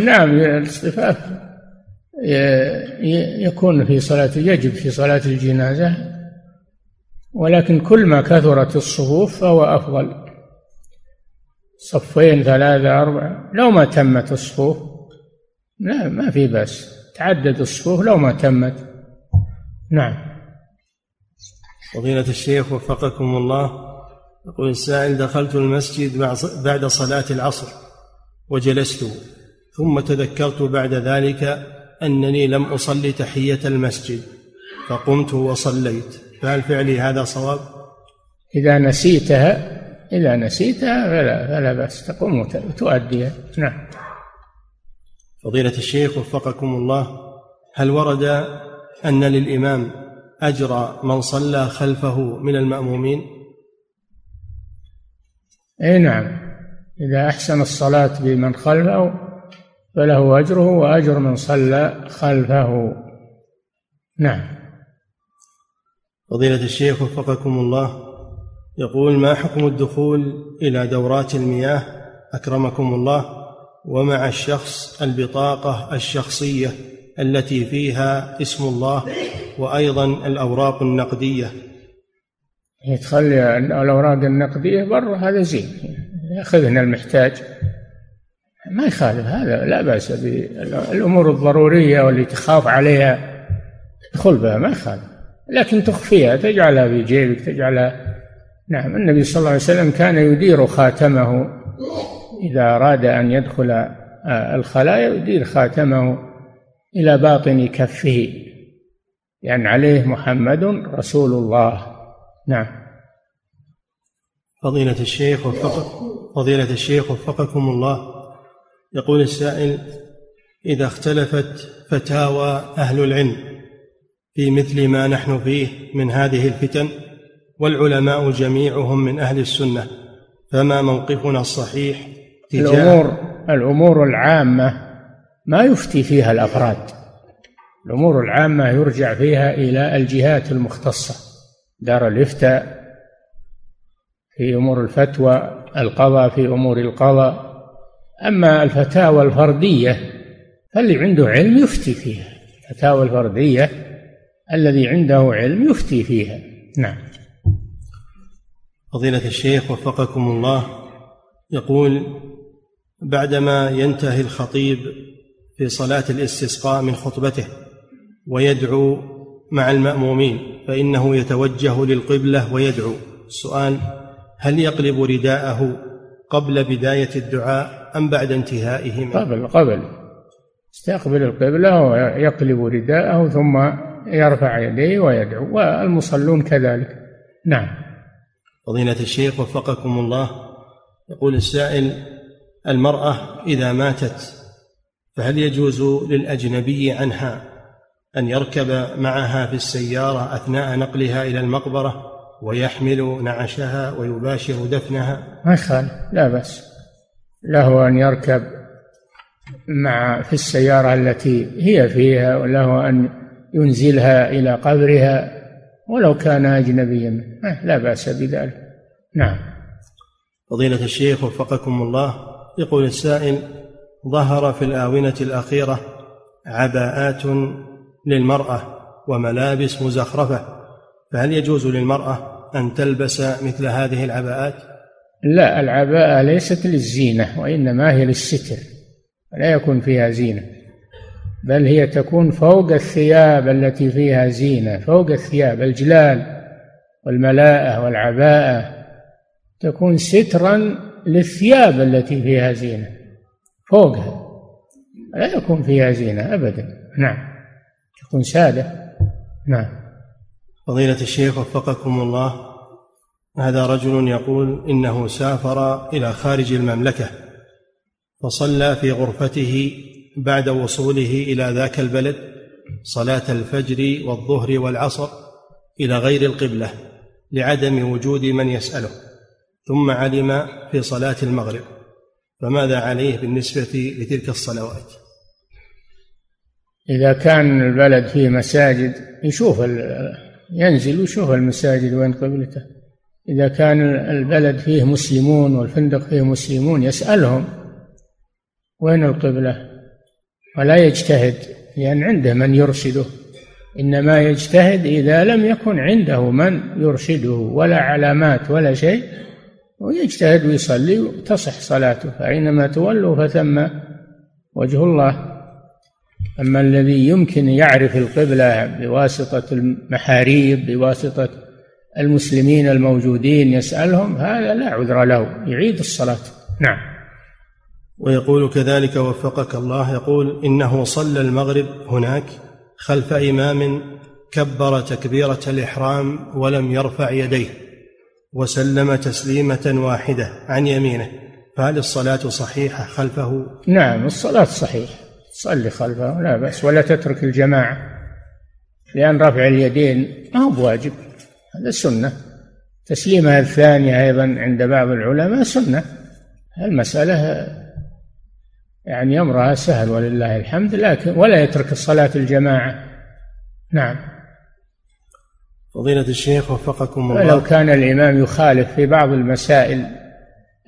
نعم الاصطفاف يكون في صلاة يجب في صلاة الجنازة ولكن كل ما كثرت الصفوف فهو أفضل. صفين ثلاثة أربعة لو ما تمت الصفوف لا ما في بأس. تعدد الصفوف لو ما تمت. نعم. فضيلة الشيخ وفقكم الله يقول السائل دخلت المسجد بعد صلاة العصر وجلست ثم تذكرت بعد ذلك أنني لم أصلي تحية المسجد فقمت وصليت. فهل فعلي هذا صواب؟ إذا نسيتها إذا نسيتها فلا فلا بأس تقوم وتؤديها نعم. فضيلة الشيخ وفقكم الله هل ورد أن للإمام أجر من صلى خلفه من المأمومين؟ إي نعم. إذا أحسن الصلاة بمن خلفه فله أجره وأجر من صلى خلفه. نعم. فضيلة الشيخ وفقكم الله يقول ما حكم الدخول إلى دورات المياه؟ أكرمكم الله. ومع الشخص البطاقة الشخصية. التي فيها اسم الله وأيضا الأوراق النقدية. تخلي الأوراق النقدية برا هذا زين. ياخذنا المحتاج. ما يخالف هذا لا بأس بالأمور الضرورية واللي تخاف عليها. ادخل بها ما يخالف. لكن تخفيها تجعلها في جيبك تجعلها. نعم النبي صلى الله عليه وسلم كان يدير خاتمه. إذا أراد أن يدخل آه، الخلايا يدير خاتمه. إلى باطن كفه. لأن يعني عليه محمد رسول الله. نعم. فضيلة الشيخ وفق فضيلة الشيخ وفقكم الله. يقول السائل إذا اختلفت فتاوى أهل العلم في مثل ما نحن فيه من هذه الفتن والعلماء جميعهم من أهل السنة فما موقفنا الصحيح تجاه الأمور الأمور العامة ما يفتي فيها الأفراد. الأمور العامة يرجع فيها إلى الجهات المختصة. دار الإفتاء في أمور الفتوى القضاء في أمور القضاء. أما الفتاوى الفردية فاللي عنده علم يفتي فيها. الفتاوى الفردية الذي عنده علم يفتي فيها. نعم. فضيلة الشيخ وفقكم الله يقول بعدما ينتهي الخطيب في صلاة الاستسقاء من خطبته ويدعو مع المأمومين فإنه يتوجه للقبلة ويدعو. السؤال هل يقلب رداءه قبل بداية الدعاء أم بعد انتهائه منه؟ قبل قبل. يستقبل القبلة ويقلب رداءه ثم يرفع يديه ويدعو والمصلون كذلك. نعم. فضيلة الشيخ وفقكم الله يقول السائل المرأة إذا ماتت فهل يجوز للأجنبي عنها أن يركب معها في السيارة أثناء نقلها إلى المقبرة ويحمل نعشها ويباشر دفنها؟ ما يخالف لا بأس. له أن يركب مع في السيارة التي هي فيها وله أن ينزلها إلى قبرها ولو كان أجنبيا. لا بأس بذلك. نعم. فضيلة الشيخ وفقكم الله يقول السائل ظهر في الآونة الأخيرة عباءات للمرأة وملابس مزخرفة فهل يجوز للمرأة أن تلبس مثل هذه العباءات؟ لا العباءة ليست للزينة وإنما هي للستر لا يكون فيها زينة بل هي تكون فوق الثياب التي فيها زينة فوق الثياب الجلال والملاءة والعباءة تكون سترا للثياب التي فيها زينة فوقها. لا يكون فيها زينة أبدا. نعم. تكون سادة. نعم. فضيلة الشيخ وفقكم الله. هذا رجل يقول إنه سافر إلى خارج المملكة فصلى في غرفته بعد وصوله إلى ذاك البلد صلاة الفجر والظهر والعصر إلى غير القبلة لعدم وجود من يسأله ثم علم في صلاة المغرب. فماذا عليه بالنسبة لتلك الصلوات؟ إذا كان البلد فيه مساجد يشوف ينزل ويشوف المساجد وين قبلته. إذا كان البلد فيه مسلمون والفندق فيه مسلمون يسألهم وين القبلة. ولا يجتهد لأن عنده من يرشده. إنما يجتهد إذا لم يكن عنده من يرشده ولا علامات ولا شيء. ويجتهد ويصلي وتصح صلاته فأينما تولوا فثم وجه الله. أما الذي يمكن يعرف القبلة بواسطة المحاريب بواسطة المسلمين الموجودين يسألهم هذا لا عذر له يعيد الصلاة. نعم. ويقول كذلك وفقك الله يقول إنه صلى المغرب هناك خلف إمام كبر تكبيرة الإحرام ولم يرفع يديه. وسلم تسليمة واحدة عن يمينه فهل الصلاة صحيحة خلفه؟ نعم الصلاة صحيحة صلي خلفه لا بأس ولا تترك الجماعة لأن رفع اليدين ما هو بواجب هذا سنة. تسليمها الثانية أيضا عند بعض العلماء سنة. المسألة يعني أمرها سهل ولله الحمد لكن ولا يترك الصلاة الجماعة. نعم. فضيلة الشيخ وفقكم الله. لو كان الإمام يخالف في بعض المسائل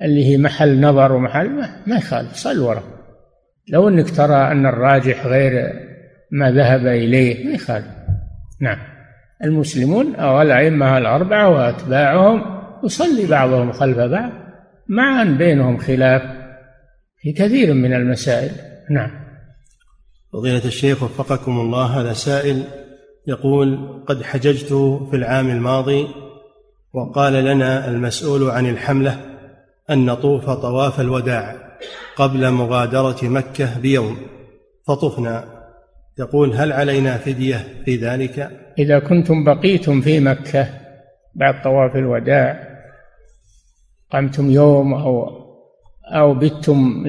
اللي هي محل نظر ومحل ما, ما يخالف صل ورا. لو إنك ترى أن الراجح غير ما ذهب إليه ما يخالف. نعم. المسلمون أو الأئمة الأربعة وأتباعهم يصلي بعضهم خلف بعض مع ان بينهم خلاف في كثير من المسائل. نعم. فضيلة الشيخ وفقكم الله هذا سائل يقول قد حججت في العام الماضي وقال لنا المسؤول عن الحملة أن نطوف طواف الوداع قبل مغادرة مكة بيوم فطفنا. يقول هل علينا فدية في ذلك؟ إذا كنتم بقيتم في مكة بعد طواف الوداع قمتم يوم أو أو بتم